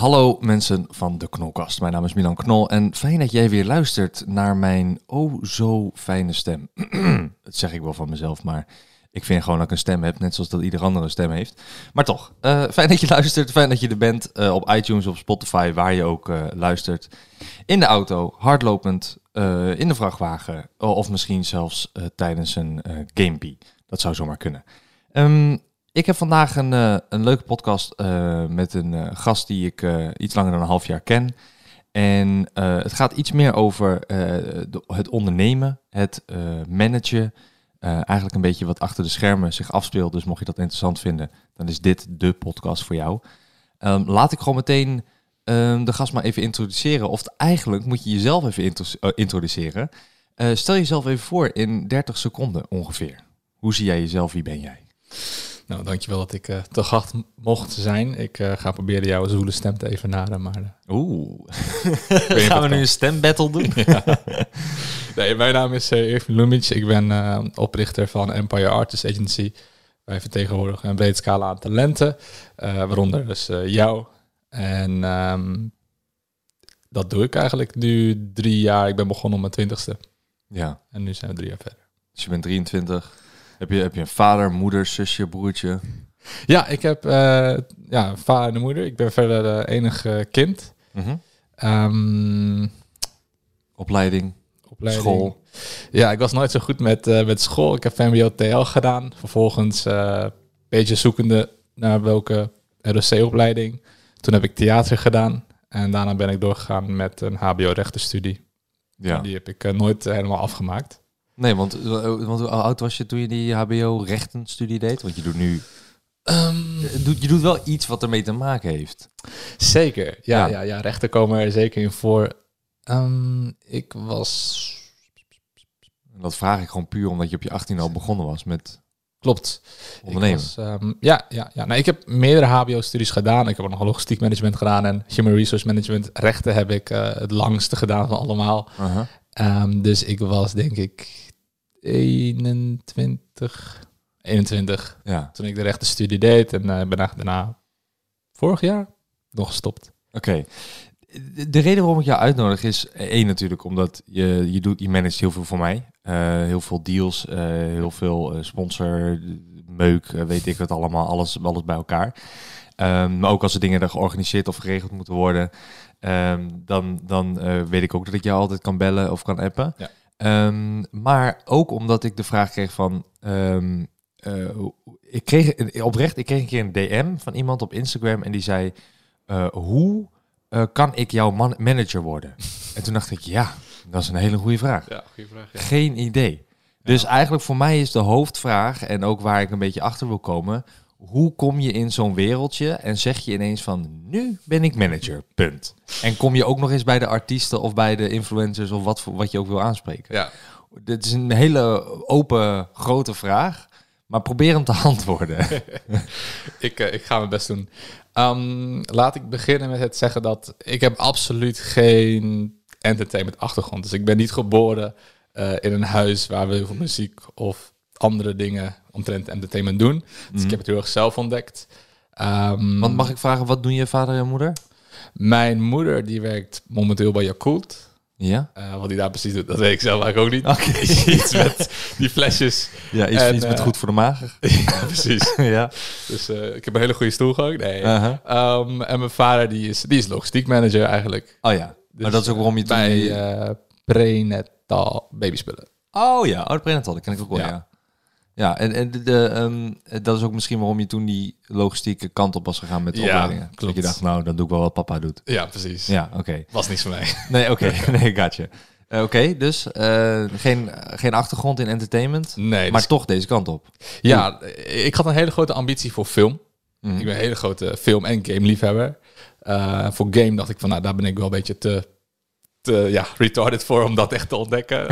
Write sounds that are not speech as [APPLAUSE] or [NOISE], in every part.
Hallo mensen van de Knolkast. Mijn naam is Milan Knol en fijn dat jij weer luistert naar mijn oh zo fijne stem. [CLEARS THROAT] dat zeg ik wel van mezelf, maar ik vind gewoon dat ik een stem heb, net zoals dat ieder andere een stem heeft. Maar toch, eh, fijn dat je luistert, fijn dat je er bent eh, op iTunes, op Spotify, waar je ook eh, luistert. In de auto, hardlopend, in de vrachtwagen of misschien zelfs tijdens een gamepie. Dat zou zomaar kunnen. Ehm, ik heb vandaag een, eh, een leuke podcast eh, met een eh, gast die ik iets langer dan een half jaar ken. En het gaat iets meer over het ondernemen, het managen. Eigenlijk een beetje wat achter de schermen zich afspeelt. Dus mocht je dat interessant vinden, dan is dit de podcast voor jou. Ehm, laat ik gewoon meteen ehm, de gast maar even introduceren. Of eigenlijk moet je jezelf even intro- introduceren. Stel jezelf even voor in 30 seconden ongeveer. Hoe zie jij jezelf? Wie ben jij? Nou, dankjewel dat ik eh te gast mocht zijn. Ik eh, ga proberen jouw zoele stem te evenaren, maar... eh, Oeh. [LAUGHS] [LAUGHS] Gaan we nu een stembattle doen? [LAUGHS] Nee, mijn naam is Irvin Lumic. Ik ben oprichter van Empire Artist Agency. Wij vertegenwoordigen een breed scala aan talenten, waaronder dus jou. En ehm, dat doe ik eigenlijk nu drie jaar. Ik ben begonnen op mijn twintigste Ja, en nu zijn we drie jaar verder. dus je bent 23. Heb je, heb je een vader, moeder, zusje, broertje? Ja, ik heb eh, ja, vader en moeder. Ik ben verder de enige kind. Ehm, Opleiding, opleiding. school. Ja, ik was nooit zo goed met, eh, met school. Ik heb VMBO TL gedaan. Vervolgens eh, een beetje zoekende naar welke ROC-opleiding. Toen heb ik theater gedaan. En daarna ben ik doorgegaan met een HBO-rechtenstudie. Ja. Die heb ik nooit helemaal afgemaakt. Nee, want, eh, want hoe oud was je toen je die HBO-rechtenstudie deed? Want je doet nu... Ehm, je doet- Je doet wel iets wat ermee te maken heeft. zeker. Ja, Ja. ja. Ja, rechten komen er zeker in voor. Ehm, ik was... Dat vraag ik gewoon puur omdat je op je 18 al begonnen was met Klopt. ondernemen. Ik was, ehm, ja, ja, ja. Nou, ik heb meerdere HBO-studies gedaan. Ik heb ook nog logistiek management gedaan en human resource management. Rechten heb ik eh, het langste gedaan van allemaal. Dus ik was denk ik 21, 21 Ja, toen ik de rechtenstudie deed. En eh, ben daarna vorig jaar nog gestopt. oké. De- De reden waarom ik jou uitnodig is één natuurlijk omdat je, je, doet, je managt heel veel voor mij. Eh, heel veel deals, eh, heel veel eh, sponsor, meuk, eh, weet ik het allemaal, alles, alles bij elkaar. Ehm, maar ook als er dingen er georganiseerd of geregeld moeten worden, ehm, dan, dan eh, weet ik ook dat ik jou altijd kan bellen of kan appen. Ja. Ehm, maar ook omdat ik de vraag kreeg van, ehm, eh, ik kreeg een- oprecht, ik kreeg een keer een DM van iemand op Instagram en die zei, eh, hoe eh, kan ik jouw man manager worden? [LAUGHS] en toen dacht ik, ja, dat is een hele goede vraag. Ja, goede vraag. Geen idee. Dus eigenlijk voor mij is de hoofdvraag, en ook waar ik een beetje achter wil komen, hoe kom je in zo'n wereldje en zeg je ineens van, nu ben ik manager, punt. En kom je ook nog eens bij de artiesten of bij de influencers of wat, wat je ook wil aanspreken. Ja, Dit is een hele open, grote vraag, maar probeer hem te [LAUGHS] antwoorden. [LAUGHS] ik, eh, ik ga mijn best doen. Ehm, laat ik beginnen met het zeggen dat ik heb absoluut geen entertainment achtergrond. Dus ik ben niet geboren eh, in een huis waar we heel veel muziek of andere dingen omtrent entertainment doen. Dus ik heb het heel erg zelf ontdekt. Ehm, Want mag ik vragen, wat doen je vader en moeder? Mijn moeder die werkt momenteel bij Yakult. Ja? Eh, wat hij daar precies doet, dat weet ik zelf eigenlijk ook niet. Oké. [LAUGHS] Iets met die flesjes. Ja, iets, En, iets met eh, goed voor de maag. [LAUGHS] ja, precies. [LAUGHS] ja. Dus eh, ik heb een hele goede stoel gehad. Nee. Aha. Ehm, en mijn vader die is, die is logistiek manager eigenlijk. Oh ja. maar dat is ook waarom je toen... bij eh prenatal babyspullen. Oh ja, oh, prenatal, dat ken ik ook wel, ja. Ja. Ja, en, en de, de, ehm, dat is ook misschien waarom je toen die logistieke kant op was gegaan met de Ja, opleidingen. Dat klopt. je dacht, nou, dan doe ik wel wat papa doet. Ja, precies. Ja, oké. Was niks voor mij. Nee, oké. [LAUGHS] nee, gotcha. Eh, oké, dus eh, geen, geen achtergrond in entertainment, Nee, maar dus- toch deze kant op. ja, ik had een hele grote ambitie voor film. Mhm. Ik ben een hele grote film- en game-liefhebber. Eh, voor game dacht ik van, nou, daar ben ik wel een beetje te, te ja, retarded voor om dat echt te ontdekken.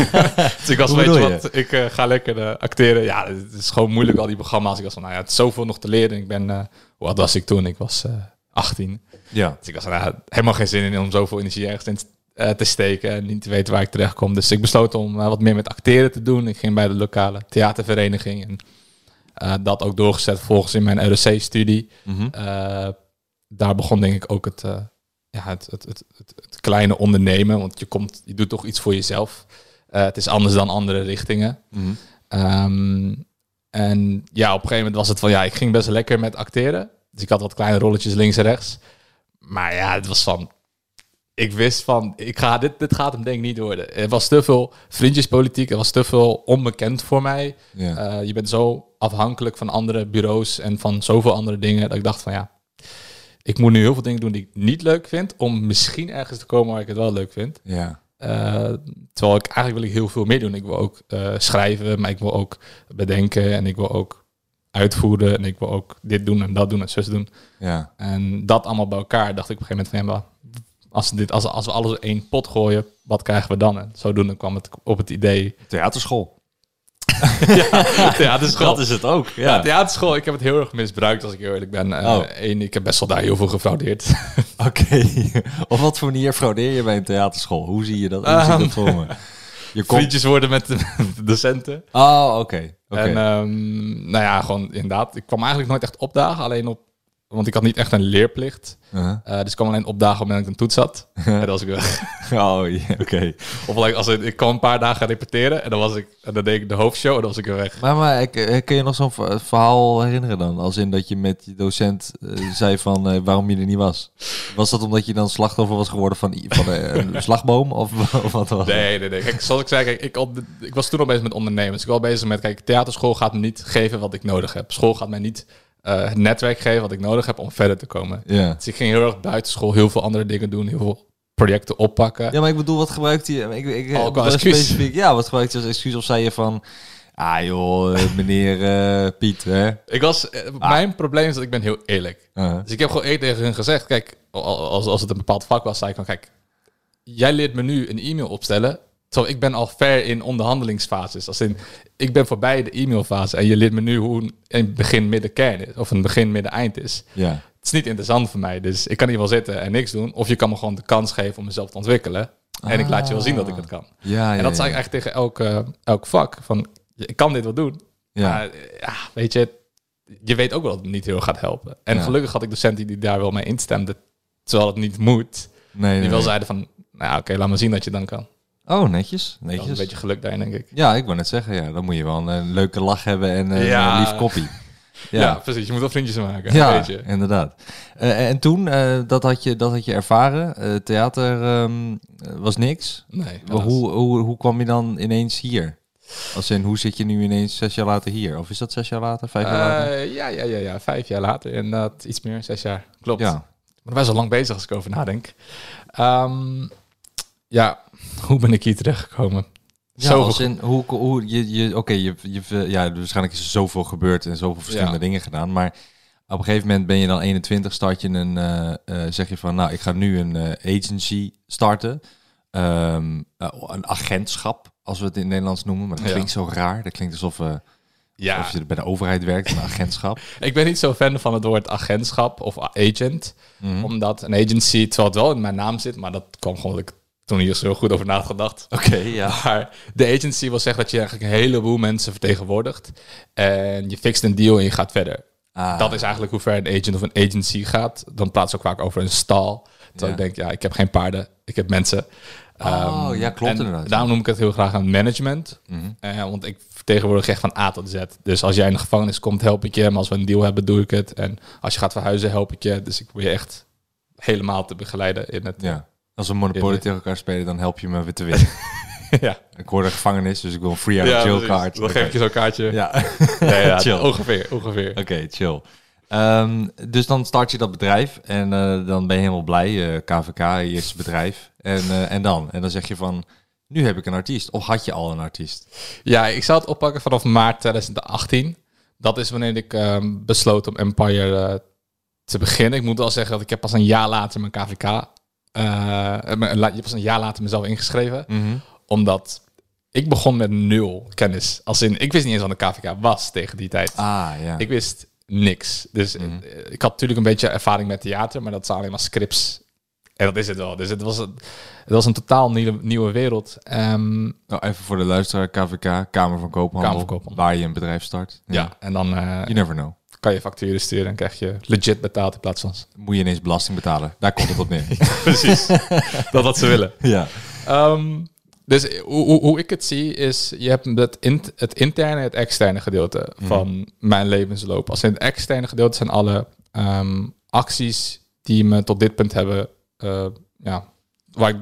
[LAUGHS] dus ik was, Hoe weet je bedoel je? wat, ik eh, ga lekker eh, acteren. Ja, het is gewoon moeilijk, al die programma's. Ik was van, nou ja, het is zoveel nog te leren. Ik ben, eh oud was ik toen? Ik was eh 18. Ja. Dus ik was nou, helemaal geen zin in om zoveel energie ergens in eh, te steken en niet te weten waar ik terecht kom. Dus ik besloot om eh, wat meer met acteren te doen. Ik ging bij de lokale theatervereniging en eh, dat ook doorgezet volgens in mijn ROC-studie. Mhm. Eh, daar begon denk ik ook het, eh, ja, het, het, het, het, kleine ondernemen. Want je, komt, je doet toch iets voor jezelf. Eh, het is anders dan andere richtingen. Mhm. Ehm, en ja, op een gegeven moment was het van ja, ik ging best lekker met acteren. Dus ik had wat kleine rolletjes links en rechts. Maar ja, het was van. Ik wist van, ik ga, dit, dit gaat hem denk ik niet worden. Er was te veel vriendjespolitiek, er was te veel onbekend voor mij. Ja. Eh, je bent zo afhankelijk van andere bureaus en van zoveel andere dingen. Dat ik dacht van ja, ik moet nu heel veel dingen doen die ik niet leuk vind. Om misschien ergens te komen waar ik het wel leuk vind. ja. Eh, terwijl ik eigenlijk wil ik heel veel meer doen. Ik wil ook eh, schrijven, maar ik wil ook bedenken en ik wil ook uitvoeren en ik wil ook dit doen en dat doen en zus doen. Ja. En dat allemaal bij elkaar dacht ik op een gegeven moment van ja, als, dit, als, als we alles in één pot gooien, wat krijgen we dan? En zodoende kwam het op het idee. Theaterschool. [LAUGHS] Theaterschool. Dat is het ook. Ja, Ja. theaterschool, ik heb het heel erg misbruikt als ik heel eerlijk ben. Eh, Oh. één, ik heb best wel daar heel veel gefraudeerd. [LAUGHS] Oké. [LAUGHS] Op wat voor manier fraudeer je bij een theaterschool? Hoe zie je dat? Hoe zie je dat voor me? Je komt... Vriendjes worden met de, docenten. Oh, oké. Oké. En ehm, nou ja, gewoon inderdaad. Ik kwam eigenlijk nooit echt opdagen, alleen op... Want ik had niet echt een leerplicht. Uh-huh. Eh, dus ik kwam alleen opdagen op dat ik een toets had. en dan was ik weg. [LAUGHS] Oh, ja, oké. Of like, als ik, ik kwam een paar dagen repeteren en dan was ik... En dan deed ik de hoofdshow en dan was ik weer weg. Maar, maar ik- eh, kun je nog zo'n ver- verhaal herinneren dan? Als in dat je met je docent eh, zei van waarom je er niet was. Was dat omdat je dan slachtoffer was geworden van, van een [LAUGHS] slagboom? Of, of wat was? Nee, nee, nee. Kijk, zoals ik zei, kijk, ik, ik was toen al bezig met ondernemers. Ik was al bezig met, kijk, theaterschool gaat me niet geven wat ik nodig heb. School gaat mij niet eh, het netwerk geven wat ik nodig heb om verder te komen. Ja. Dus ik ging heel erg buiten school heel veel andere dingen doen, heel veel projecten oppakken. ja, maar ik bedoel, wat gebruikt hij? Ik, ik, Oh, qua specifiek, ja, wat gebruikt hij als excuus? Of zei je van, ah joh, eh, [LAUGHS] meneer eh, Piet, hè? Ik was, eh, Mijn probleem is dat ik ben heel eerlijk. Uh-huh. Dus ik heb gewoon eerlijk tegen hun gezegd, kijk, al- als, als het een bepaald vak was, zei ik van, kijk, jij leert me nu een e-mail opstellen, terwijl ik ben al ver in onderhandelingsfases. Als in, ik ben voorbij de e-mailfase en je leert me nu hoe een- begin, midden, kern is, of een begin, midden, eind is. Ja. Het is niet interessant voor mij, dus ik kan hier wel zitten en niks doen, of je kan me gewoon de kans geven om mezelf te ontwikkelen. En ik laat je wel zien dat ik het kan. Ja, ja, en dat ja. zei ik eigenlijk tegen elk, elk vak, van, ik kan dit wel doen, Ja. maar ja, weet je, je weet ook wel dat het niet heel gaat helpen. En gelukkig had ik docenten die daar wel mee instemden, terwijl het niet moet. nee, nee, Die wel nee. zeiden van, nou oké, laat maar zien dat je dan kan. Oh, netjes. Was Netjes. een beetje geluk daarin, denk ik. Ja, ik wou net zeggen, ja, dan moet je wel een, eh, leuke lach hebben en eh, Ja. een lief koppie. [LAUGHS] Ja. precies. Je moet wel vriendjes maken, Ja, weet je. inderdaad. Eh, en toen, dat, had je, dat had je ervaren. Theater ehm, eh, was niks. Nee, Maar hoe, hoe, hoe kwam je dan ineens hier? Als in, hoe zit je nu ineens zes jaar later hier? Of is dat zes jaar later, vijf jaar later? Ja, ja, ja, ja. Vijf jaar later. Inderdaad, iets meer, zes jaar. Klopt. Ja. Ben best wel lang bezig als ik over nadenk. Ehm, ja, hoe ben ik hier terechtgekomen? Ja, Zo als in, hoe, hoe je, je, oké, je, je, ja, waarschijnlijk is er zoveel gebeurd en zoveel verschillende Ja. dingen gedaan, maar op een gegeven moment ben je dan 21, start je een, eh, eh, zeg je van, nou, ik ga nu een eh, agency starten, Ehm, eh, een agentschap, als we het in het Nederlands noemen, maar dat Ja. klinkt zo raar. Dat klinkt alsof, Ja, je bij de overheid werkt, een agentschap. [LAUGHS] ik ben niet zo fan van het woord agentschap of agent. Mhm. Omdat een agency, terwijl het wel in mijn naam zit, maar dat kwam gewoon toen hier zo goed over na had gedacht. Oké, ja. [LAUGHS] Maar de agency wil zeggen dat je eigenlijk een heleboel mensen vertegenwoordigt. En je fixt een deal en je gaat verder. Ah, Dat is eigenlijk hoe ver een agent of een agency gaat. Dan praat ze ook vaak over een stal. Terwijl Ja. ik denk, ja, ik heb geen paarden, ik heb mensen. Oh, Ehm, ja, klopt inderdaad. Daarom noem ik het heel graag een management. Mhm. Eh, want ik vertegenwoordig echt van A tot Z. Dus als jij in de gevangenis komt, help ik je. Maar als we een deal hebben, doe ik het. En als je gaat verhuizen, help ik je. Dus ik probeer je echt helemaal te begeleiden in het... Ja. Als we Monopoly de- tegen elkaar spelen, dan help je me weer te winnen. [LAUGHS] ja. ik hoor de gevangenis, dus ik wil een free out jail precies. card. Dan geef ik je zo'n kaartje. Ja. Nee, [LAUGHS] ja, Chill. Ongeveer, ongeveer. Oké, chill. Ehm, dus dan start je dat bedrijf en eh, dan ben je helemaal blij. eh, KVK, je eerste bedrijf. En, eh, en dan? En dan zeg je van, nu heb ik een artiest. Of had je al een artiest? Ja, ik zou het oppakken vanaf maart 2018. Dat is wanneer ik ehm, besloot om Empire eh, te beginnen. Ik moet wel zeggen dat ik heb pas een jaar later mijn KVK... eh, la- je hebt pas een jaar later mezelf ingeschreven. Omdat ik begon met nul kennis. Als in, ik wist niet eens wat een KVK was tegen die tijd. Ah, ja. Ik wist niks. Dus Mhm. eh, ik had natuurlijk een beetje ervaring met theater, maar dat zijn alleen maar scripts. En dat is het wel. Dus het was, een- het was een totaal nieuwe, nieuwe wereld. Ehm, Nou, even voor de luisteraar, KVK, Kamer van Koophandel. Kamer van Koophandel. Waar je een bedrijf start. ja. en dan... eh, You never know. Kan je facturen sturen en krijg je legit betaald in plaats van... Moet je ineens belasting betalen. Daar komt het op neer. [LAUGHS] Precies. dat wat ze willen. ja. Ehm, dus hoe, hoe, ik het zie is, je hebt het, int- het interne en het externe gedeelte van mijn levensloop. Als in het externe gedeelte zijn alle ehm, acties die me tot dit punt hebben, eh, ja,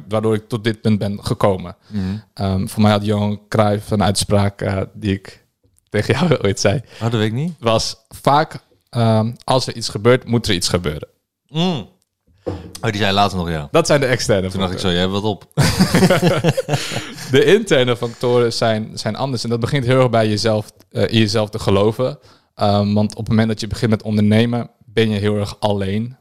waardoor ik tot dit punt ben gekomen. Mhm. Ehm, voor mij had Johan Cruijff een uitspraak eh, die ik tegen jou [LAUGHS] ooit zei. Oh, dat weet ik niet. Was vaak, ehm, als er iets gebeurt, moet er iets gebeuren. Mm. Oh, die zei later nog ja. Dat zijn de externe Toen dacht ik zo, jij hebt wat op. [LAUGHS] De interne factoren zijn, zijn anders. En dat begint heel erg bij jezelf, eh, in jezelf te geloven. Ehm, want op het moment dat je begint met ondernemen, ben je heel erg alleen.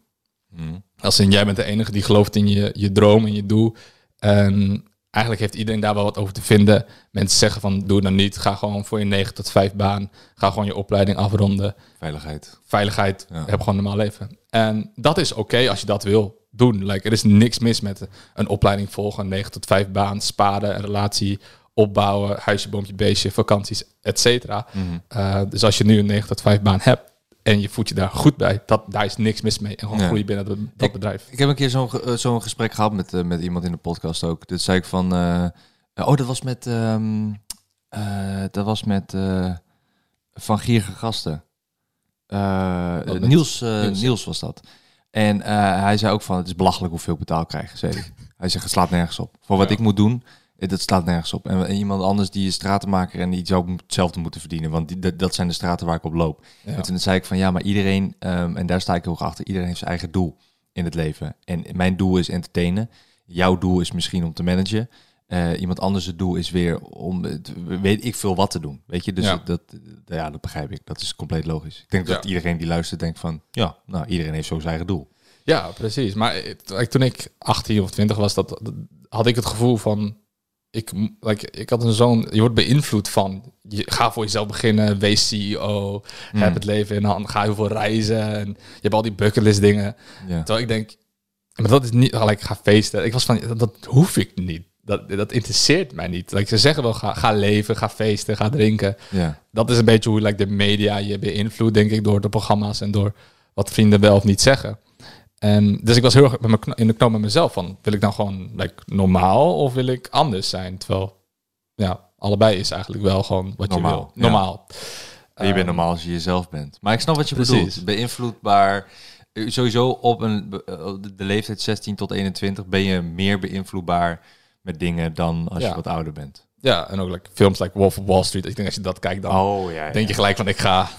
Mm. Als in, jij bent de enige die gelooft in je, je droom en je doel. En eigenlijk heeft iedereen daar wel wat over te vinden. Mensen zeggen van, doe dan niet. Ga gewoon voor je 9 tot 5 baan. Ga gewoon je opleiding afronden. Veiligheid. Veiligheid, Ja. heb gewoon een normaal leven. En dat is oké als je dat wil doen. Like, er is niks mis met een opleiding volgen, een 9 tot 5 baan, sparen, een relatie opbouwen, huisje, boompje, beestje, vakanties, et cetera. Mhm. Eh, dus als je nu een 9 tot 5 baan hebt en je voelt je daar goed bij, dat, daar is niks mis mee. En gewoon Nee. groeien binnen dat, dat Ik- bedrijf. Ik heb een keer zo'n eh, zo'n gesprek gehad met, eh, met iemand in de podcast ook. Dat zei ik van... eh, oh, dat was met... ehm, eh, dat was met Van Gierige Gasten. Niels, Niels? Niels was dat. En hij zei ook van... Het is belachelijk hoeveel ik betaal krijg, zei hij. [LAUGHS] hij zegt, het slaat nergens op. Voor wat Ja. ik moet doen, dat slaat nergens op. En, iemand anders die is stratenmaker en die zou hetzelfde moeten verdienen. Want die, dat, dat zijn de straten waar ik op loop. Ja. En toen zei ik van ja, maar iedereen, ehm, en daar sta ik heel erg achter, iedereen heeft zijn eigen doel in het leven. En mijn doel is entertainen. Jouw doel is misschien om te managen. Eh, iemand anders het doel is weer om, weet ik veel wat te doen. Weet je, dus Ja. dat, ja, dat begrijp ik. Dat is compleet logisch. Ik denk dat iedereen die luistert denkt van, ja, nou, iedereen heeft zo zijn eigen doel. Ja, precies. Maar eh, toen ik 18 of 20 was, dat- had ik het gevoel van. Ik, like, ik had een zo'n. Je wordt beïnvloed van. Je, ga voor jezelf beginnen. Wees CEO. Mm. Heb het leven in de hand. Ga heel veel reizen. En je hebt al die bucketlist dingen. Ja. Terwijl ik denk. Maar dat is niet. Gelijk, ga feesten. Ik was van. Dat, dat hoef ik niet. Dat, dat interesseert mij niet. Like, ze zeggen wel, ga, ga leven, ga feesten, ga drinken. Dat is een beetje hoe like, de media je beïnvloedt, denk ik, door de programma's en door wat vrienden wel of niet zeggen. En dus ik was heel erg met mijn in de knoop met mezelf van, wil ik nou gewoon like, normaal of wil ik anders zijn? Terwijl, ja, allebei is eigenlijk wel gewoon wat Normaal, je wil. ja. Normaal. En je bent Ehm, normaal als je jezelf bent. Maar ik snap wat je Precies. bedoelt. Beïnvloedbaar. Eh, Sowieso op een, eh, de- de leeftijd 16 tot 21 ben je meer beïnvloedbaar met dingen dan als Ja. je wat ouder bent. Ja, en ook like, films like Wolf of Wall Street. Ik denk als je dat kijkt, dan Oh ja. denk je gelijk van, ik ga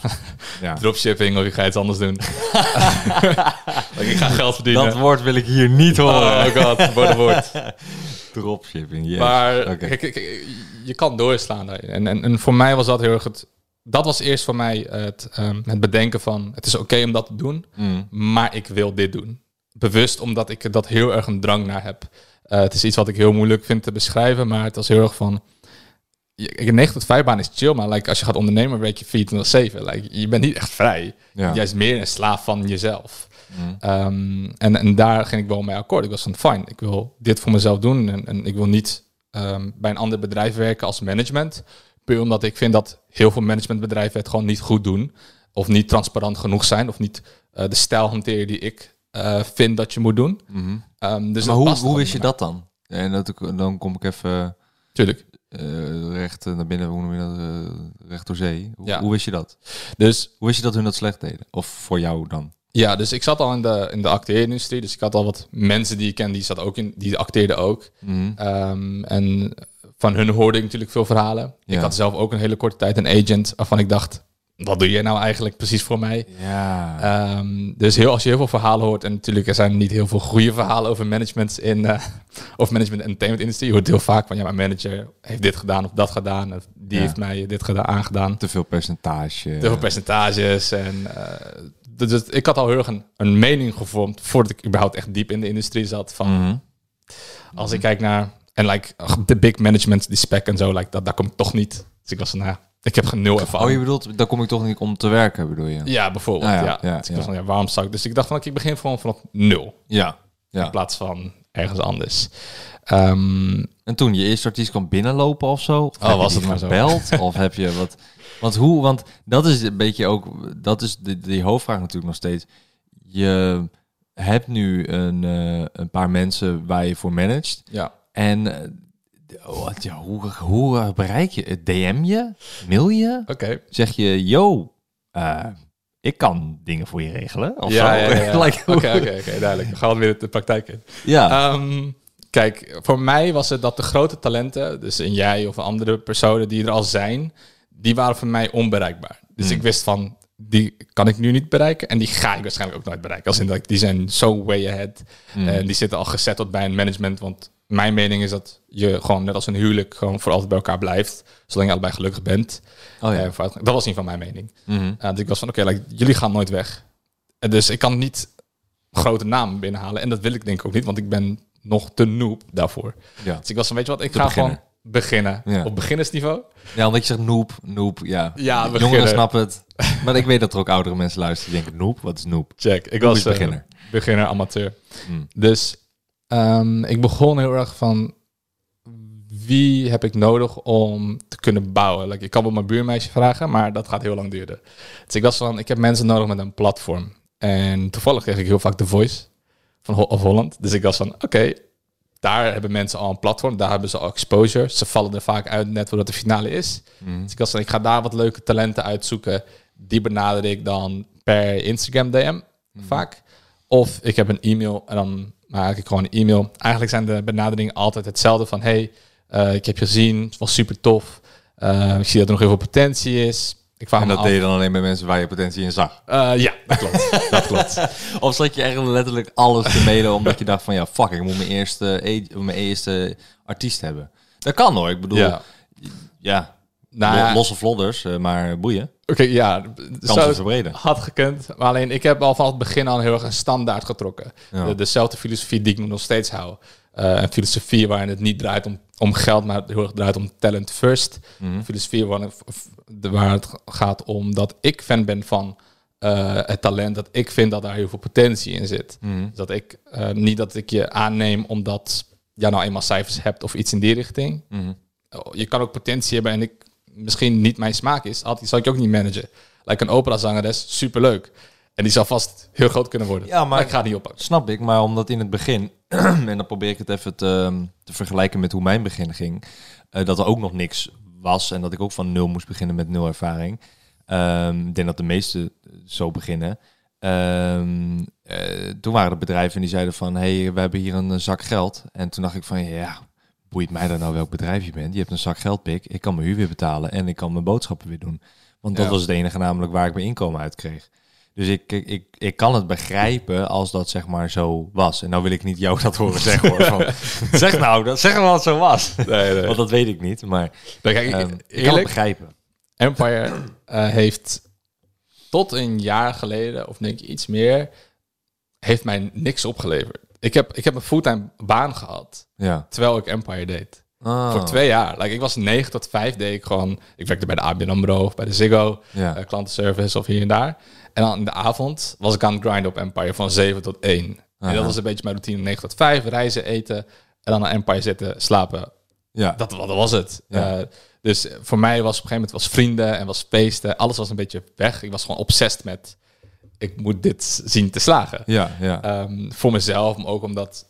ja. [LAUGHS] dropshipping of ik ga iets anders doen. [LAUGHS] Like, ik ga geld verdienen. Dat woord wil ik hier niet horen. oh god, woord woord. [LAUGHS] Dropshipping, yes. Maar kijk, kijk, je kan doorslaan daarin. En, en, en voor mij was dat heel erg het... Dat was eerst voor mij het, ehm, het bedenken van... Het is oké om dat te doen, Mm. maar ik wil dit doen. Bewust omdat ik dat heel erg een drang naar heb. Eh, het is iets wat ik heel moeilijk vind te beschrijven, maar het was heel erg van... Een 9 tot 5 baan is chill, maar like, als je gaat ondernemen, werk je 24 Like, je bent niet echt vrij. Ja. Juist meer een slaaf van jezelf. Mm. Ehm, en, en daar ging ik wel mee akkoord. Ik was van, fijn, ik wil dit voor mezelf doen. En, en ik wil niet ehm, bij een ander bedrijf werken als management. Puur omdat ik vind dat heel veel managementbedrijven het gewoon niet goed doen. Of niet transparant genoeg zijn. Of niet eh, de stijl hanteren die ik eh, vind dat je moet doen. Mhm. Ehm, dus maar hoe, hoe wist je dat dan? En dat, dan kom ik even Tuurlijk. eh, recht eh, naar binnen, hoe noem je dat? eh, recht door zee. Hoe, Ja. hoe wist je dat? Dus Hoe wist je dat hun dat slecht deden? Of voor jou dan? ja, dus ik zat al in de, in de acteerindustrie. Dus ik had al wat mensen die ik ken, die, zat ook in, die acteerden ook. Mhm. Ehm, en van hun hoorde ik natuurlijk veel verhalen. Ja. Ik had zelf ook een hele korte tijd een agent waarvan ik dacht, wat doe jij nou eigenlijk precies voor mij? Ja. Ehm, dus heel, als je heel veel verhalen hoort, en natuurlijk er zijn niet heel veel goede verhalen over management in eh [LAUGHS] of management en entertainment industrie. Je hoort heel vaak van ja, mijn manager heeft dit gedaan of dat gedaan. Of die Ja. heeft mij dit gedaan, aangedaan. te veel percentage. Te veel percentages. En, eh, dus ik had al heel erg een, een mening gevormd voordat ik überhaupt echt diep in de industrie zat. Van Mhm. als ik kijk naar en like de big management, die spec en zo, like dat, daar kom ik toch niet. Dus ik was van, nou, ik heb geen nul ervaring. Oh, je bedoelt, daar kom ik toch niet om te werken, bedoel je? Ja, bijvoorbeeld. Ah, ja, ja, ja, Dus ik ja. was van, ja, waarom zou ik? Dus ik dacht van, ik begin gewoon vanaf nul. Ja. Ja. In plaats van ergens anders. Ehm, En toen je eerste artiest kwam binnenlopen of zo? Of je was het maar zo. gebeld? [LAUGHS] of heb je wat... Want hoe... Want dat is een beetje ook... Dat is de, die hoofdvraag natuurlijk nog steeds. Je hebt nu een, eh, een paar mensen waar je voor managt. ja. En eh, wat, ja, hoe, hoe bereik je het? DM je? Mail je? Oké. Zeg je, yo, eh, ik kan dingen voor je regelen? Of Ja, zo? ja, ja. [LAUGHS] Oké, oké, oké, duidelijk. We gaan weer de praktijk in. ja. Ehm, kijk, voor mij was het dat de grote talenten, dus een jij of andere personen die er al zijn, die waren voor mij onbereikbaar. Dus Hmm. ik wist van, die kan ik nu niet bereiken en die ga ik waarschijnlijk ook nooit bereiken. Als in dat die zijn zo way ahead Hmm. en die zitten al gezetteld bij een management. Want mijn mening is dat je gewoon net als een huwelijk gewoon voor altijd bij elkaar blijft, zolang je allebei gelukkig bent. oh ja. Eh, dat was niet van mijn mening. Mhm. Uh, dus ik was van, oké, like, jullie gaan nooit weg. En dus ik kan niet grote namen binnenhalen. En dat wil ik denk ik ook niet, want ik ben nog te noob daarvoor. ja. Dus ik was van, weet je wat, ik Te ga beginnen. gewoon beginnen. Ja. Op beginnersniveau. Ja, omdat je zegt noob, noob, ja. Ja, Jongeren beginnen. snappen het. Maar ik weet dat er ook oudere mensen luisteren die denken, noob, wat is noob? Check. Ik Noob was eh, beginner. beginner, amateur. Hmm. Dus ehm, ik begon heel erg van, wie heb ik nodig om te kunnen bouwen? Like, ik kan wel mijn buurmeisje vragen, maar dat gaat heel lang duren. Dus ik was van, ik heb mensen nodig met een platform. En toevallig kreeg ik heel vaak The Voice van Ho- of Holland. Dus ik was van, oké, daar hebben mensen al een platform. Daar hebben ze al exposure. Ze vallen er vaak uit net voordat de finale is. Mhm. Dus ik was van, ik ga daar wat leuke talenten uitzoeken. Die benader ik dan per Instagram DM vaak. Of ik heb een e-mail en dan maak ik gewoon een e-mail. Eigenlijk zijn de benaderingen altijd hetzelfde van... hey, eh, ik heb je gezien, het was super tof. Eh, ik zie dat er nog heel veel potentie is. Ik vraag En dat af- deed je dan alleen bij mensen waar je potentie in zag. Eh, ja, dat klopt. [LAUGHS] dat klopt. Of zat je eigenlijk letterlijk alles te mailen omdat je dacht van, ja, fuck, ik moet mijn eerste, e- mijn eerste artiest hebben. Dat kan hoor, ik bedoel, ja, Ja. Nou lo- ja, losse vlodders, eh, maar boeien. oké, ja. Kansen verbreden. had gekund. Maar alleen, ik heb al van het begin al heel erg een standaard getrokken. Ja. De, dezelfde filosofie die ik nog steeds hou. Eh, een filosofie waarin het niet draait om, om geld, maar het heel erg draait om talent first. Mhm. Een filosofie waarin, waar het gaat om dat ik fan ben van eh, het talent. Dat ik vind dat daar heel veel potentie in zit. Mhm. Dus dat ik niet dat ik je aanneem omdat je nou eenmaal cijfers hebt of iets in die richting. Mhm. Oh, Je kan ook potentie hebben en ik misschien niet mijn smaak is. Altijd zal ik ook niet managen. Like een operazangeres, superleuk. En die zal vast heel groot kunnen worden. Ja, maar- ik ga het niet oppakken. Snap ik, maar omdat in het begin, [CLEARS THROAT] en dan probeer ik het even te, te vergelijken met hoe mijn begin ging, eh, dat er ook nog niks was en dat ik ook van nul moest beginnen met nul ervaring. Ehm, ik denk dat de meesten zo beginnen. Ehm, eh, toen waren er bedrijven die zeiden van, hey, we hebben hier een zak geld. En toen dacht ik van, ja, boeit mij dan nou welk bedrijf je bent. Je hebt een zak geld, pik. Ik kan mijn huur weer betalen en ik kan mijn boodschappen weer doen. Want dat Ja. was het enige namelijk waar ik mijn inkomen uit kreeg. Dus ik, ik, ik, ik kan het begrijpen als dat zeg maar zo was. En nou wil ik niet jou dat horen zeggen hoor. Van, [LAUGHS] zeg nou, dat, zeg nou wat het zo was. Nee, nee. Want dat weet ik niet. Maar ik- ehm, ik kan het begrijpen. Empire eh, heeft tot een jaar geleden, of denk ik iets meer, heeft mij niks opgeleverd. Ik heb, ik heb een fulltime baan gehad, Ja. terwijl ik Empire deed. Ah, Voor twee jaar. Like, ik was 9 tot 5 deed ik gewoon... Ik werkte bij de ABN AMRO of bij de Ziggo. Ja. eh, klantenservice of hier en daar. En dan in de avond was ik aan het grinden op Empire van 7 tot 1. En dat was een beetje mijn routine. 9 tot 5, reizen, eten. En dan naar Empire zitten, slapen. ja. Dat, dat was het. Ja. Eh, dus voor mij was op een gegeven moment was vrienden en was feesten. Alles was een beetje weg. Ik was gewoon obsessed met... Ik moet dit zien te slagen. Ja, ja. Ehm, voor mezelf, maar ook omdat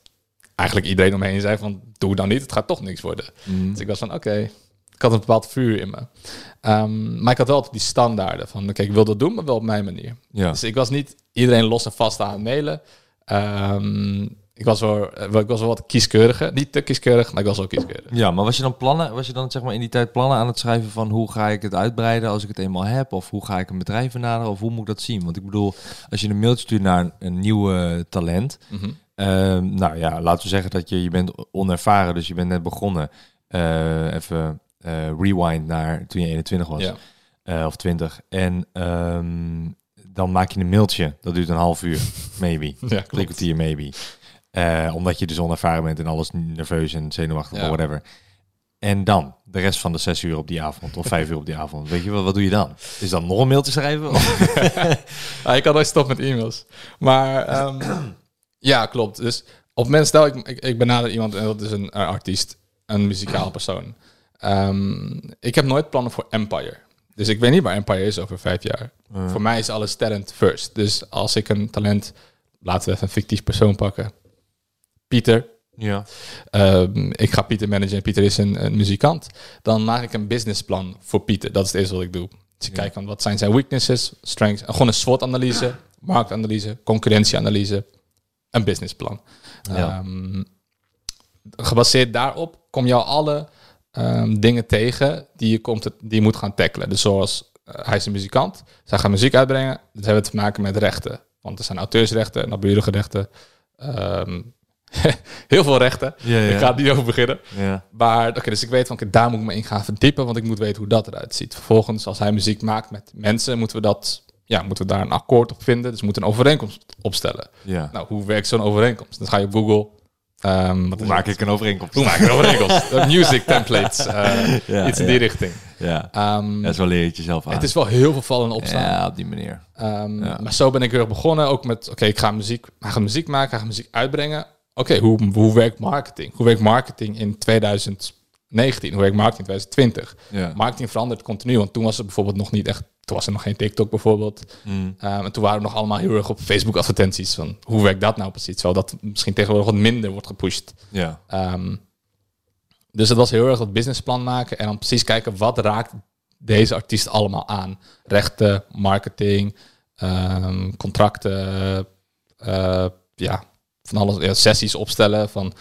eigenlijk iedereen omheen zei van... Doe dan niet, het gaat toch niks worden. Mm. Dus ik was van, oké, ik had een bepaald vuur in me. Ehm, maar ik had wel altijd die standaarden van, oké, ik wil dat doen, maar wel op mijn manier. ja. Dus ik was niet iedereen los en vast aan het mailen. Ehm, ik, was wel, eh, ik was wel wat kieskeuriger. Niet te kieskeurig, maar ik was wel kieskeurig. Ja, maar was je dan plannen, was je dan zeg maar in die tijd plannen aan het schrijven van hoe ga ik het uitbreiden als ik het eenmaal heb? Of hoe ga ik een bedrijf benaderen? Of hoe moet ik dat zien? Want ik bedoel, als je een mailtje stuurt naar een, een nieuwe talent, Mhm. Ehm, nou ja, laten we zeggen dat je, je bent onervaren, dus je bent net begonnen. Eh, even eh, rewind naar toen je 21 was, Ja. of 20. En ehm, dan maak je een mailtje, dat duurt een half uur, maybe. [LAUGHS] Ja, Drie klopt. kwartier, maybe. Eh, omdat je dus onervaren bent en alles nerveus en zenuwachtig Ja. of whatever. En dan, de rest van de zes uur op die avond, of vijf uur op die avond. Weet je wel, wat doe je dan? Is dan nog een mailtje schrijven? Of- [LAUGHS] Ah, ik kan nooit stoppen met e-mails. Maar ehm, [CLEARS THROAT] ja, klopt. Dus op het moment, stel ik, ik, ik benader iemand en dat is een, een artiest, een muzikaal [CLEARS THROAT] persoon. Ehm, ik heb nooit plannen voor Empire. Dus ik weet niet waar Empire is over vijf jaar. Voor mij is alles talent first. Dus als ik een talent, laten we even een fictief persoon pakken. Pieter. Ja. Ehm, ik ga Pieter managen en Pieter is een, een muzikant. Dan maak ik een businessplan voor Pieter. Dat is het eerste wat ik doe. Dus ik Ja. kijk van wat zijn zijn weaknesses, strengths. Gewoon een SWOT-analyse, marktanalyse, concurrentieanalyse, een businessplan. Ja. Ehm, gebaseerd daarop kom je al alle ehm, dingen tegen die je, komt die je moet gaan tackelen. Dus zoals eh, hij is een muzikant, zij gaan muziek uitbrengen. Dat hebben we te maken met rechten. Want er zijn auteursrechten, naburige rechten, ehm, [LAUGHS] heel veel rechten. Ja, ja. Ik ga er niet over beginnen. Ja. Maar oké, dus ik weet van, oké, daar moet ik me in gaan verdiepen, want ik moet weten hoe dat eruit ziet. Vervolgens, als hij muziek maakt met mensen, moeten we dat, ja, moeten we daar een akkoord op vinden. Dus we moeten een overeenkomst opstellen. ja. Nou, hoe werkt zo'n overeenkomst? Dan ga je op Google. ehm, wat Hoe maak het? ik een overeenkomst? Hoe maak ik een overeenkomst? [LAUGHS] Music templates, eh, iets in die richting. Ja. Ehm, Ja, zo leer je het jezelf aan. het is wel heel veel vallen en opstaan. Ja, op die manier. Ehm, Ja. Maar zo ben ik weer begonnen. Ook met, oké, ik ga muziek, hij gaat muziek maken, hij gaat muziek uitbrengen. Oké, hoe, hoe werkt marketing? Hoe werkt marketing in 2019? Hoe werkt marketing in 2020? Ja. Marketing verandert continu, want toen was er bijvoorbeeld nog niet echt, toen was er nog geen TikTok bijvoorbeeld. Mm. Ehm, en toen waren we nog allemaal heel erg op Facebook advertenties van hoe werkt dat nou precies? Terwijl dat misschien tegenwoordig wat minder wordt gepusht. Ja. Ehm, dus het was heel erg dat businessplan maken en dan precies kijken wat raakt deze artiest allemaal aan. Rechten, marketing, ehm, contracten, eh, ja, van alles, ja, sessies opstellen van